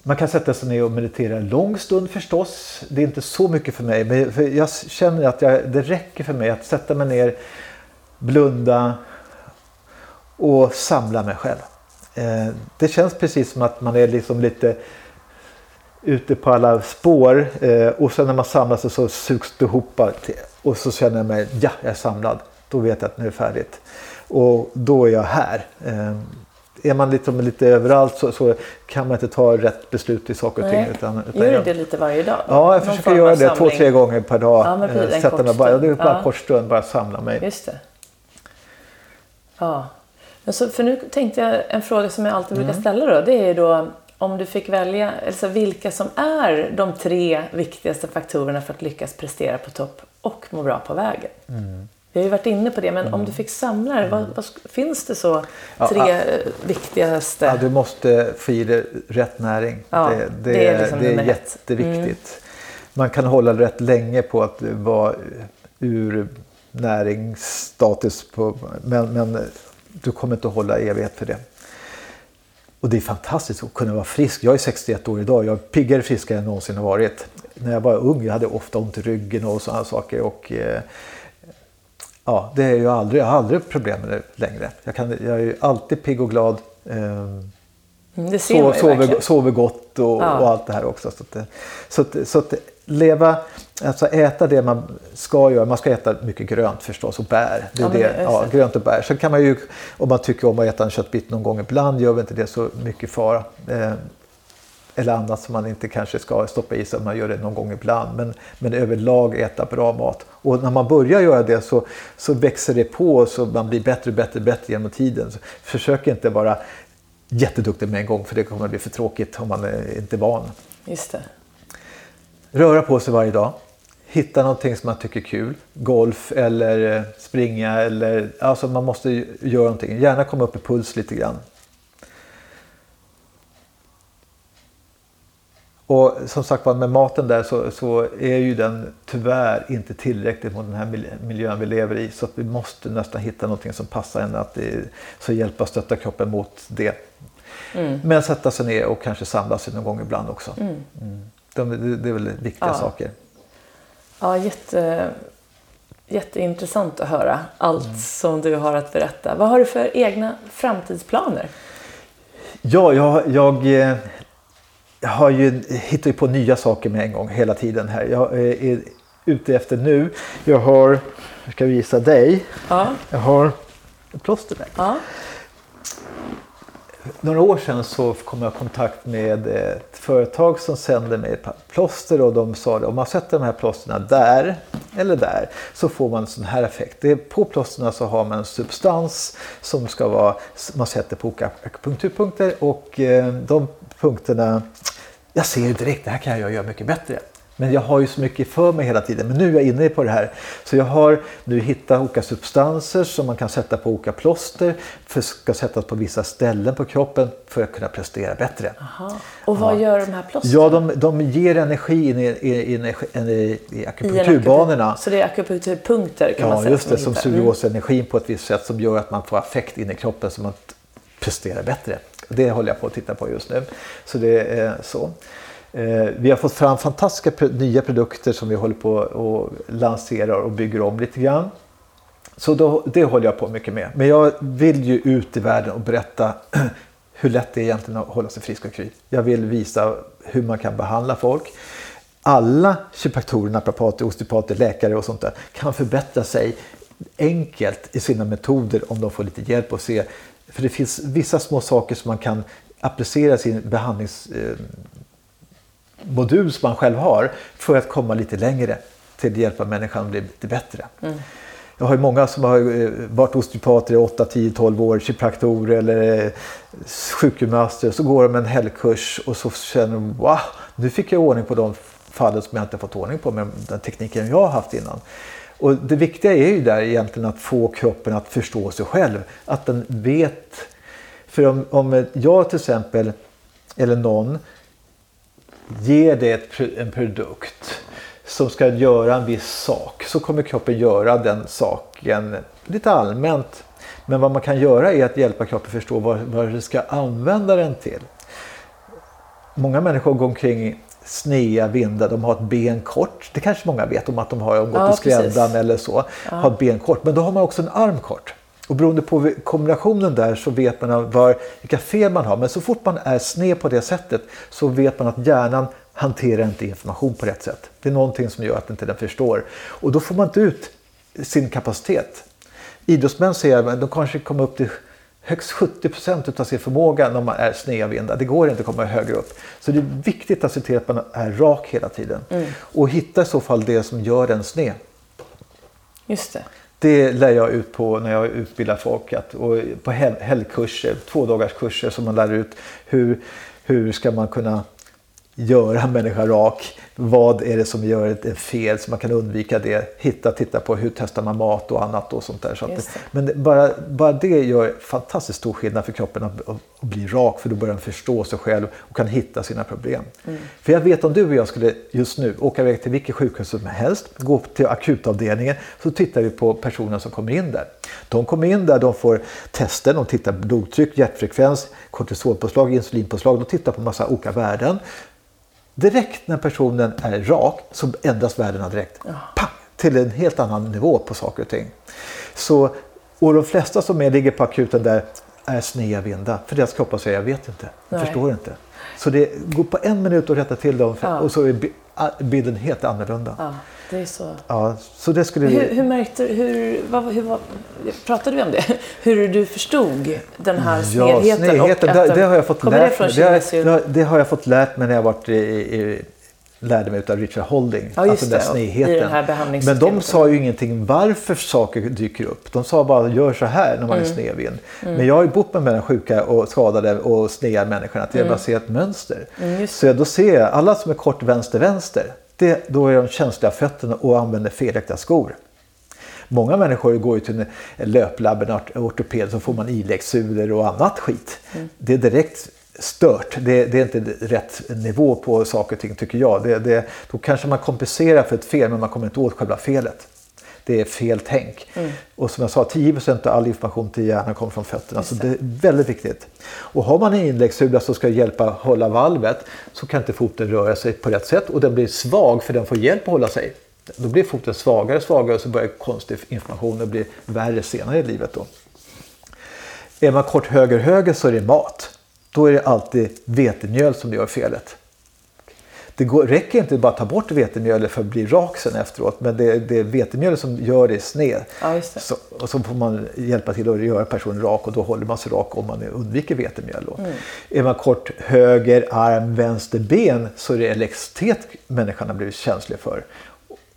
man kan sätta sig ner och meditera en lång stund förstås. Det är inte så mycket för mig. Men jag känner att jag, det räcker för mig att sätta mig ner, blunda och samla mig själv. Eh, det känns precis som att man är liksom lite ute på alla spår eh, och sen när man samlar sig så sugs det ihop och så känner jag mig, ja, jag är samlad. Då vet jag att nu är det färdigt. Och då är jag här. Eh, Eh, är man liksom lite överallt så, så, kan man inte ta rätt beslut i saker och ting. Utan, utan gör du det lite varje dag? Ja, jag försöker göra det två, tre gånger per dag. Ja, men precis, Sätta mig bara, det är bara ja. kort stund, bara samla mig. Just det. Ja. Men så, för nu tänkte jag en fråga som jag alltid brukar mm. ställa då. Det är då om du fick välja alltså vilka som är de tre viktigaste faktorerna för att lyckas prestera på topp och må bra på vägen. Mm. Vi har ju varit inne på det, men mm. om du fick samla det, vad, vad, finns det så tre ja, viktigaste? Ja, du måste få i dig rätt näring. Det, det, det, är, liksom det är jätteviktigt. Mm. Man kan hålla rätt länge på att vara ur näringsstatus, på, men, men du kommer inte att hålla evighet för det. Och det är fantastiskt att kunna vara frisk. Jag är 61 år idag. Jag är piggare och friskare än någonsin har varit. När jag var ung jag hade jag ofta ont i ryggen och sådana saker. Och, eh, ja, det är ju aldrig, jag har aldrig problem med det längre. Jag, kan, jag är alltid pigg och glad. Eh, det ser so, sover, sover gott och, ja. och, allt det här också. Så att, så att, så att leva, alltså äta det man ska göra. Man ska äta mycket grönt förstås och bär. Det är ja, det, det ja, grönt och bär. Sen kan man ju, om man tycker om att äta en köttbit någon gång ibland, gör vi inte det så mycket fara. Eh, eller annat som man inte kanske ska stoppa i sig man gör det någon gång ibland. Men, men överlag äta bra mat. Och när man börjar göra det så, så växer det på så man blir bättre och bättre, bättre genom tiden. Så försök inte vara jätteduktig med en gång för det kommer att bli för tråkigt om man är inte är van. Just det. Röra på sig varje dag. Hitta någonting som man tycker är kul. Golf eller springa eller alltså man måste göra någonting. Gärna komma upp i puls lite grann. Och som sagt var med maten där så, så, är ju den tyvärr inte tillräckligt mot den här miljön vi lever i. Så att vi måste nästan hitta någonting som passar en att det, så hjälpa och stötta kroppen mot det. Mm. Men sätta sig ner och kanske samla sig någon gång ibland också. Mm. Mm. De, det är väl viktiga ja. saker. Ja, jätte, jätteintressant att höra allt mm. som du har att berätta. Vad har du för egna framtidsplaner? Ja, jag, jag eh, jag har ju, hittar ju på nya saker med en gång hela tiden här. Jag är ute efter nu. Jag har, jag ska visa dig. Ja. Jag har ett plåster där. Ja. Några år sedan så kom jag i kontakt med ett företag som sände mig plåster och de sa att om man sätter de här plåsterna där eller där så får man en sån här effekt. Det på plåsterna så har man en substans som ska vara, man sätter på akupunkturpunkter och eh, de punkterna jag ser ju direkt, det här kan jag göra mycket bättre. Men jag har ju så mycket för mig hela tiden. Men nu är jag inne på det här. Så jag har nu hittat olika substanser som man kan sätta på olika plåster. För ska sättas på vissa ställen på kroppen för att kunna prestera bättre. Aha. Och vad ja. gör de här plåstren? Ja, de, de ger energi in i, i, i, i akupunkturbanorna. Så det är akupunkturpunkter kan ja, man säga? Ja, just det. Som suger åt sig energin på ett visst sätt som gör att man får affekt in i kroppen så man presterar bättre. Det håller jag på att titta på just nu. Så det är så. Eh, vi har fått fram fantastiska nya produkter som vi håller på att lansera och bygger om lite grann. Så då, det håller jag på mycket med. Men jag vill ju ut i världen och berätta [CLEARS THROAT] hur lätt det är egentligen att hålla sig frisk och kry. Jag vill visa hur man kan behandla folk. Alla kiropraktorer, naprapater, osteopater, läkare och sånt där kan förbättra sig enkelt i sina metoder om de får lite hjälp och se för det finns vissa små saker som man kan applicera sin behandlingsmodul eh, som man själv har för att komma lite längre till att hjälpa människan att bli lite bättre. Mm. Jag har ju många som har eh, varit osteopater i 8, 10, 12 år, kiropraktorer eller eh, sjukgymnaster. Så går de en helgkurs och så känner de wow, nu fick jag ordning på de fallen som jag inte fått ordning på med den tekniken jag har haft innan. Och det viktiga är ju där egentligen att få kroppen att förstå sig själv. Att den vet. För om, om jag till exempel, eller någon, ger det en produkt som ska göra en viss sak så kommer kroppen göra den saken lite allmänt. Men vad man kan göra är att hjälpa kroppen förstå vad, vad det ska använda den till. Många människor går omkring snea vindar, de har ett ben kort. Det kanske många vet om att de har gått ja, i skräddan eller så. Ja. Har ben kort. Men då har man också en arm kort. Och beroende på kombinationen där så vet man var, vilka fel man har. Men så fort man är sned på det sättet så vet man att hjärnan hanterar inte information på rätt sätt. Det är någonting som gör att inte den förstår. Och då får man inte ut sin kapacitet. Idrottsmän säger att de kanske kommer upp till högst 70 procent av sin förmåga när man är snedvindad. Det går inte att komma högre upp. Så det är viktigt att se till att man är rak hela tiden. Mm. Och hitta i så fall det som gör den sned. Just det. Det lär jag ut på när jag utbildar folk. Att, och på helgkurser, två dagars kurser som man lär ut. Hur, hur ska man kunna göra en människa rak. Vad är det som gör ett fel så man kan undvika det. Hitta, titta på hur testar man mat och annat och sånt där. Så att, men bara, bara det gör fantastiskt stor skillnad för kroppen att, att, bli rak för då börjar den förstå sig själv och kan hitta sina problem. Mm. För jag vet om du och jag skulle just nu åka iväg till vilket sjukhus som helst, gå till akutavdelningen så tittar vi på personen som kommer in där. De kommer in där, de får tester, de tittar på blodtryck, hjärtfrekvens, kortisolpåslag, insulinpåslag, de tittar på massa olika värden. Direkt när personen är rak så ändras värdena direkt. Ja. Pang, till en helt annan nivå på saker och ting. Så, och de flesta som är, ligger på akuten där är sneda vindar. För deras kroppar säger jag vet inte, jag Nej. förstår inte. Så det går på en minut att rätta till dem ja. och så är bilden helt annorlunda. Ja. Det är så... Ja, så det skulle... Hur, hur märkte hur, vad, hur, vad, Pratade vi om det? [LAUGHS] Hur du förstod den här snedheten? Ja, snedheten, och det, det har jag fått lärt mig. Det, det, det har jag fått lärt mig när jag varit i, i, lärde mig av Richard Holding. Ja, just den där snedheten. Men de sa ju ingenting varför saker dyker upp. De sa bara gör så här när man Mm. är snedvind. Men jag har ju bott med här sjuka och skadade och sneda människorna. Att jag bara ser ett mönster. Mm, så jag, då ser jag alla som är kort vänster-vänster. Det, då är de känsliga fötterna och använder felaktiga skor. Många människor går ju till en löplabb, en ort- ortoped, så får man iläggssulor och annat skit. Det är direkt stört. Det, det är inte rätt nivå på saker och ting tycker jag. Det, det, då kanske man kompenserar för ett fel men man kommer inte åt själva felet. Det är fel tänk. Och som jag sa, 10% av all information till hjärnan kommer från fötterna. Så det är väldigt viktigt. Och har man en inläggssula som ska hjälpa hålla valvet så kan inte foten röra sig på rätt sätt och den blir svag för den får hjälp att hålla sig. Då blir foten svagare och svagare och så börjar konstig information och blir värre senare i livet. Då. Är man kort höger-höger så är det mat. Då är det alltid vetemjöl som gör felet. Det går, räcker inte bara att ta bort vetemjölet för att bli rak sen efteråt. Men det, det är vetemjölet som gör det sned. Ja. Så, och så får man hjälpa till att göra personen rak och då håller man sig rak om man undviker vetemjöl. Mm. Är man kort höger arm, vänster ben så är det elektricitet människan har blivit känslig för.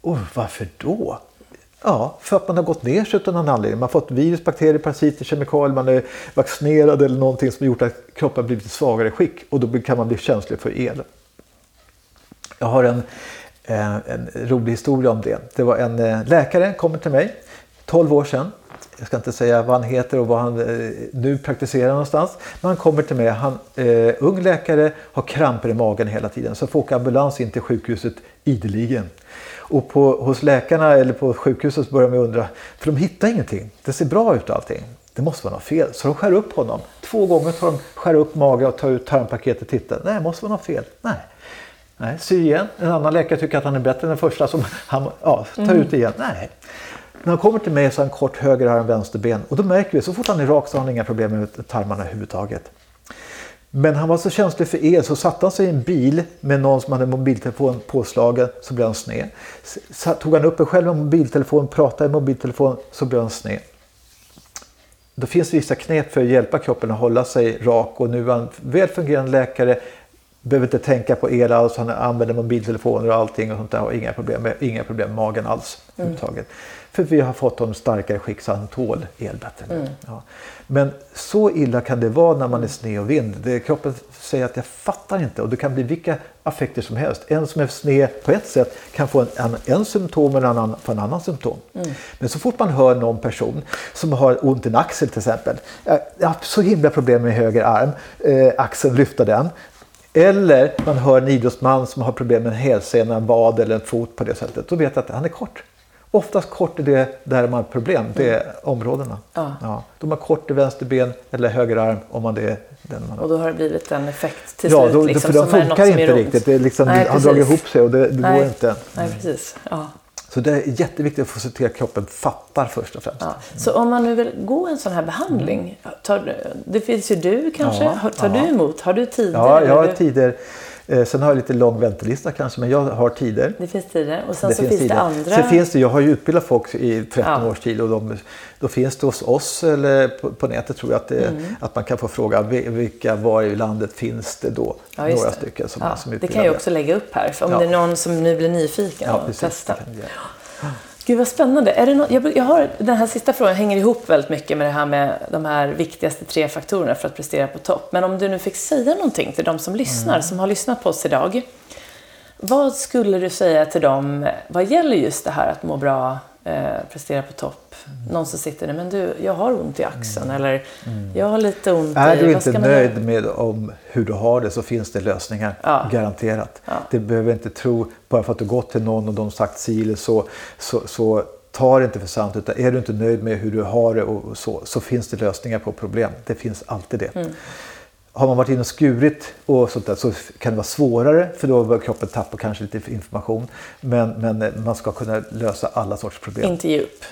Och varför då? Ja, för att man har gått ner sig utan någon anledning. Man har fått virus, bakterier, parasiter, kemikalier, man är vaccinerad eller någonting som har gjort att kroppen blivit i svagare skick och då kan man bli känslig för el. Jag har en, eh, en rolig historia om det. Det var en eh, läkare kommer till mig 12 år sedan. Jag ska inte säga vad han heter och vad han eh, nu praktiserar någonstans. Men han kommer till mig, han eh, ung läkare, har kramper i magen hela tiden. Så får åka ambulans in till sjukhuset ideligen. Och på, hos läkarna eller på sjukhuset börjar man undra, för de hittar ingenting. Det ser bra ut allting. Det måste vara något fel. Så de skär upp honom. Två gånger tar de skär upp magen och tar ut tarmpaketet och tittar. Nej, det måste vara något fel. Nej. Nej, sy igen. En annan läkare tycker att han är bättre än den första som han ja, tar ut igen. Nej. När han kommer till mig så har han kort höger arm, vänster ben. Och då märker vi så fort han är rak så har han inga problem med tarmarna överhuvudtaget. Men han var så känslig för el så satte han sig i en bil med någon som hade mobiltelefon påslagen så blev han sned. Så tog han upp en själv med mobiltelefon, pratade i mobiltelefon så blev han sned. Då finns det vissa knep för att hjälpa kroppen att hålla sig rak och nu är han väl fungerande läkare behöver inte tänka på el alls, han använder mobiltelefoner och allting och sånt där och inga problem med, inga problem med magen alls. överhuvudtaget. För vi har fått honom starkare skick så han tål el bättre. nu. Ja. Men så illa kan det vara när man är sned och vind. Det, kroppen säger att jag fattar inte och det kan bli vilka affekter som helst. En som är sned på ett sätt kan få en, en, en symptom och en annan få en annan symptom. Men så fort man hör någon person som har ont i en axel till exempel. Jag jag har så himla problem med höger arm, eh, axeln lyfta den. Eller man hör en idrottsman som har problem med en hälsena, en vad eller en fot på det sättet. Då vet jag att han är kort. Oftast kort är det där man har problem, det är områdena. Ja. Ja, de har kort i vänster ben eller höger arm om man det är den man har. Och då har det blivit en effekt till Ja, slut. då, liksom, för de funkar inte riktigt. Det liksom, Nej, har dragit ihop sig och det, det Nej. går inte. Nej, precis. Ja. Så det är jätteviktigt att få se till att kroppen fattar först och främst. Ja. Så om man nu vill gå en sån här behandling, tar, det finns ju du kanske, Ja, tar ja. du emot? Har du tider? Ja, jag har du- tider. Eh, sen har jag lite lång väntelista kanske, men jag har tider. Det finns tider. Och sen så finns tider. det andra. Sen finns det, jag har ju utbildat folk i 13 Ja. års tid och de, då finns det hos oss eller på, på nätet tror jag att, det, Mm. att man kan få fråga vi- vilka, var i landet finns det då? Ja, Några det. stycken som, ja, som det utbildar kan jag också lägga upp här. Om det är någon som nu blir nyfiken Ja, och precis. testar. Gud vad spännande. Är det nå- jag, jag har, den här sista frågan hänger ihop väldigt mycket med det här med de här viktigaste tre faktorerna för att prestera på topp. Men om du nu fick säga någonting till de som lyssnar, Mm. som har lyssnat på oss idag. Vad skulle du säga till dem vad gäller just det här att må bra, eh, prestera på topp? Mm. Någon som sitter där, men du, jag har ont i axeln eller jag har lite ont Är i... du inte nöjd med om hur du har det så finns det lösningar. Ja. Garanterat. Ja. Det behöver inte tro, bara för att du gått till någon och de sagt si eller så, så, så ta det inte för sant. Utan är du inte nöjd med hur du har det och så, så finns det lösningar på problem. Det finns alltid det. Mm. Har man varit inne och skurit och sånt där så kan det vara svårare för då bör kroppen tappa kanske lite information. Men, men man ska kunna lösa alla sorts problem. Inte ge upp.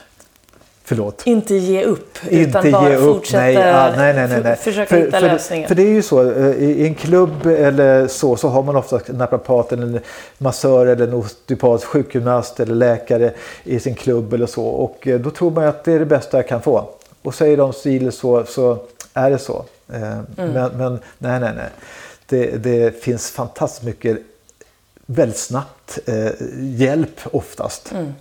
Förlåt. Inte ge upp, inte utan bara ge upp. fortsätta Nej, ja, nej, nej, nej, nej. försöka för, hitta för, lösningar. För det är ju så, eh, i en klubb eller så, så har man ofta naprapat eller en massör eller en osteopat, sjukgymnast eller läkare i sin klubb eller så. Och eh, då tror man att det är det bästa jag kan få. Och säger de stil så, så är det så. Eh, Mm. Men, men nej, nej, nej. Det, det finns fantastiskt mycket väldigt snabbt eh, hjälp oftast. Mm.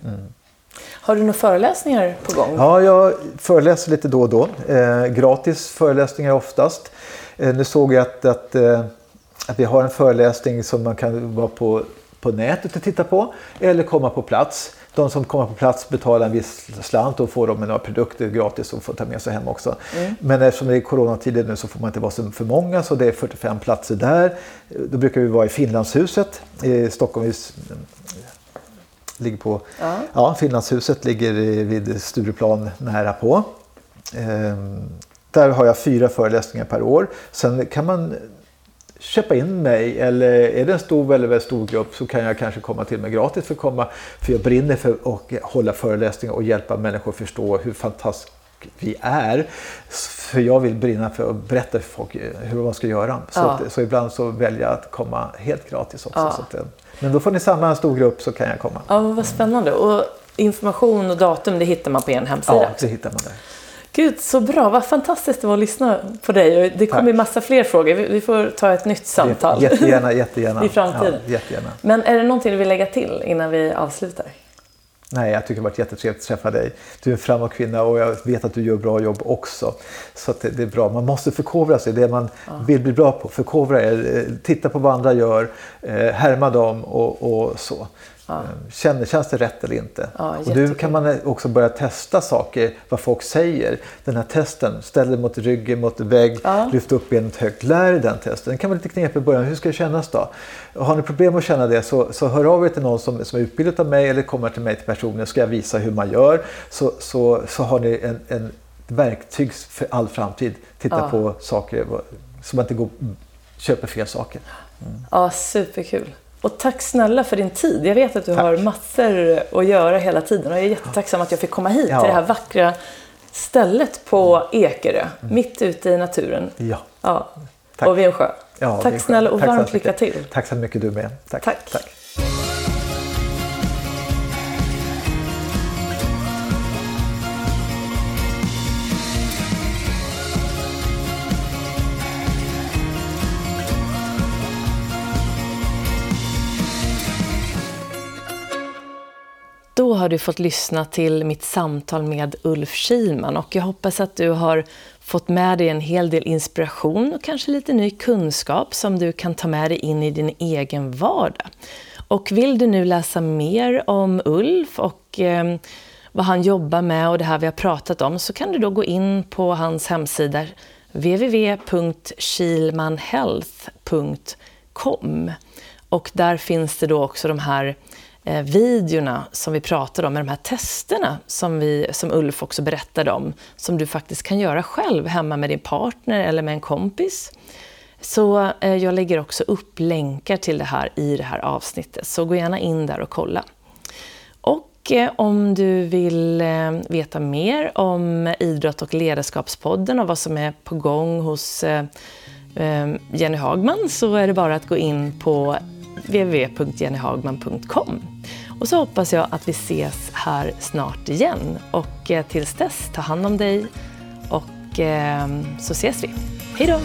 Har du några föreläsningar på gång? Ja, jag föreläser lite då och då. Eh, gratis föreläsningar oftast. Eh, nu såg jag att, att, eh, att vi har en föreläsning som man kan vara på, på nätet och titta på eller komma på plats. De som kommer på plats betalar en viss slant och får de några produkter gratis och får ta med sig hem också. Men eftersom det är coronatider nu så får man inte vara så för många så det är 45 platser där. Då brukar vi vara i Finlandshuset i Stockholm. Ligger på, Ja. ja. Finlandshuset ligger vid Stureplan nära på. Ehm, där har jag fyra föreläsningar per år. Sen kan man köpa in mig eller är det en stor väldigt, väldigt stor grupp så kan jag kanske komma till mig gratis för att komma. För jag brinner för att hålla föreläsningar och hjälpa människor att förstå hur fantastiskt vi är. För jag vill brinna för att berätta för folk hur man ska göra. Så, Ja. att, så ibland så väljer jag att komma helt gratis också. Ja. Så att, men då får ni samla en stor grupp så kan jag komma. Ja, vad spännande. Och information och datum det hittar man på en hemsida. Ja, det hittar man där. Gud, så bra. Vad fantastiskt det var att lyssna på dig. Det kommer Tack. massa fler frågor. Vi- får ta ett nytt samtal. Jättegärna, [LAUGHS] jättegärna. I framtiden. Ja, jättegärna. Men är det någonting du vill lägga till innan vi avslutar? Nej, jag tycker det har varit jättetrevligt att träffa dig. Du är en framåt kvinna och jag vet att du gör bra jobb också. Så det, är bra. Man måste förkovra sig. Det man vill bli bra på. Förkovra er. eh, Titta på vad andra gör. eh, Härma dem och, och så. Eh, Känner, känns det rätt eller inte? Ja, och nu kan man också börja testa saker, vad folk säger. Den här testen, ställ dig mot ryggen, mot vägg, Ja. lyft upp benet högt. Lär dig den testen. Den kan vara lite knepig i början. Hur ska det kännas då? Har ni problem att känna det så, så hör av er till någon som, som är utbildad av mig eller kommer till mig till personen ska jag visa hur man gör. Så, så, så har ni en, en verktyg för all framtid. Titta Ja. på saker så man inte går, köper fel saker. Ja, superkul. Och tack snälla för din tid. Jag vet att du Tack. har massor att göra hela tiden och jag är jättetacksam att jag fick komma hit Ja. till det här vackra stället på Ekerö, mitt ute i naturen. Ja. Ja. Tack. Och vid en sjö. Ja, tack snälla och varmt lycka till. Tack så mycket du med. Tack. Tack. Tack. Då har du fått lyssna till mitt samtal med Ulf Kihlman och jag hoppas att du har fått med dig en hel del inspiration och kanske lite ny kunskap som du kan ta med dig in i din egen vardag. Och vill du nu läsa mer om Ulf och eh, vad han jobbar med och det här vi har pratat om så kan du då gå in på hans hemsida www.kilmanhealth.com och där finns det då också de här eh, videorna som vi pratade om, med de här testerna som, vi, som Ulf också berättade om, som du faktiskt kan göra själv hemma med din partner eller med en kompis. Så eh, jag lägger också upp länkar till det här i det här avsnittet, så gå gärna in där och kolla. Och eh, om du vill eh, veta mer om Idrott och ledarskapspodden och vad som är på gång hos eh, eh, Jenny Hagman så är det bara att gå in på www.jennyhagman.com. Och så hoppas jag att vi ses här snart igen. Och eh, tills dess, ta hand om dig och eh, så ses vi. Hej då!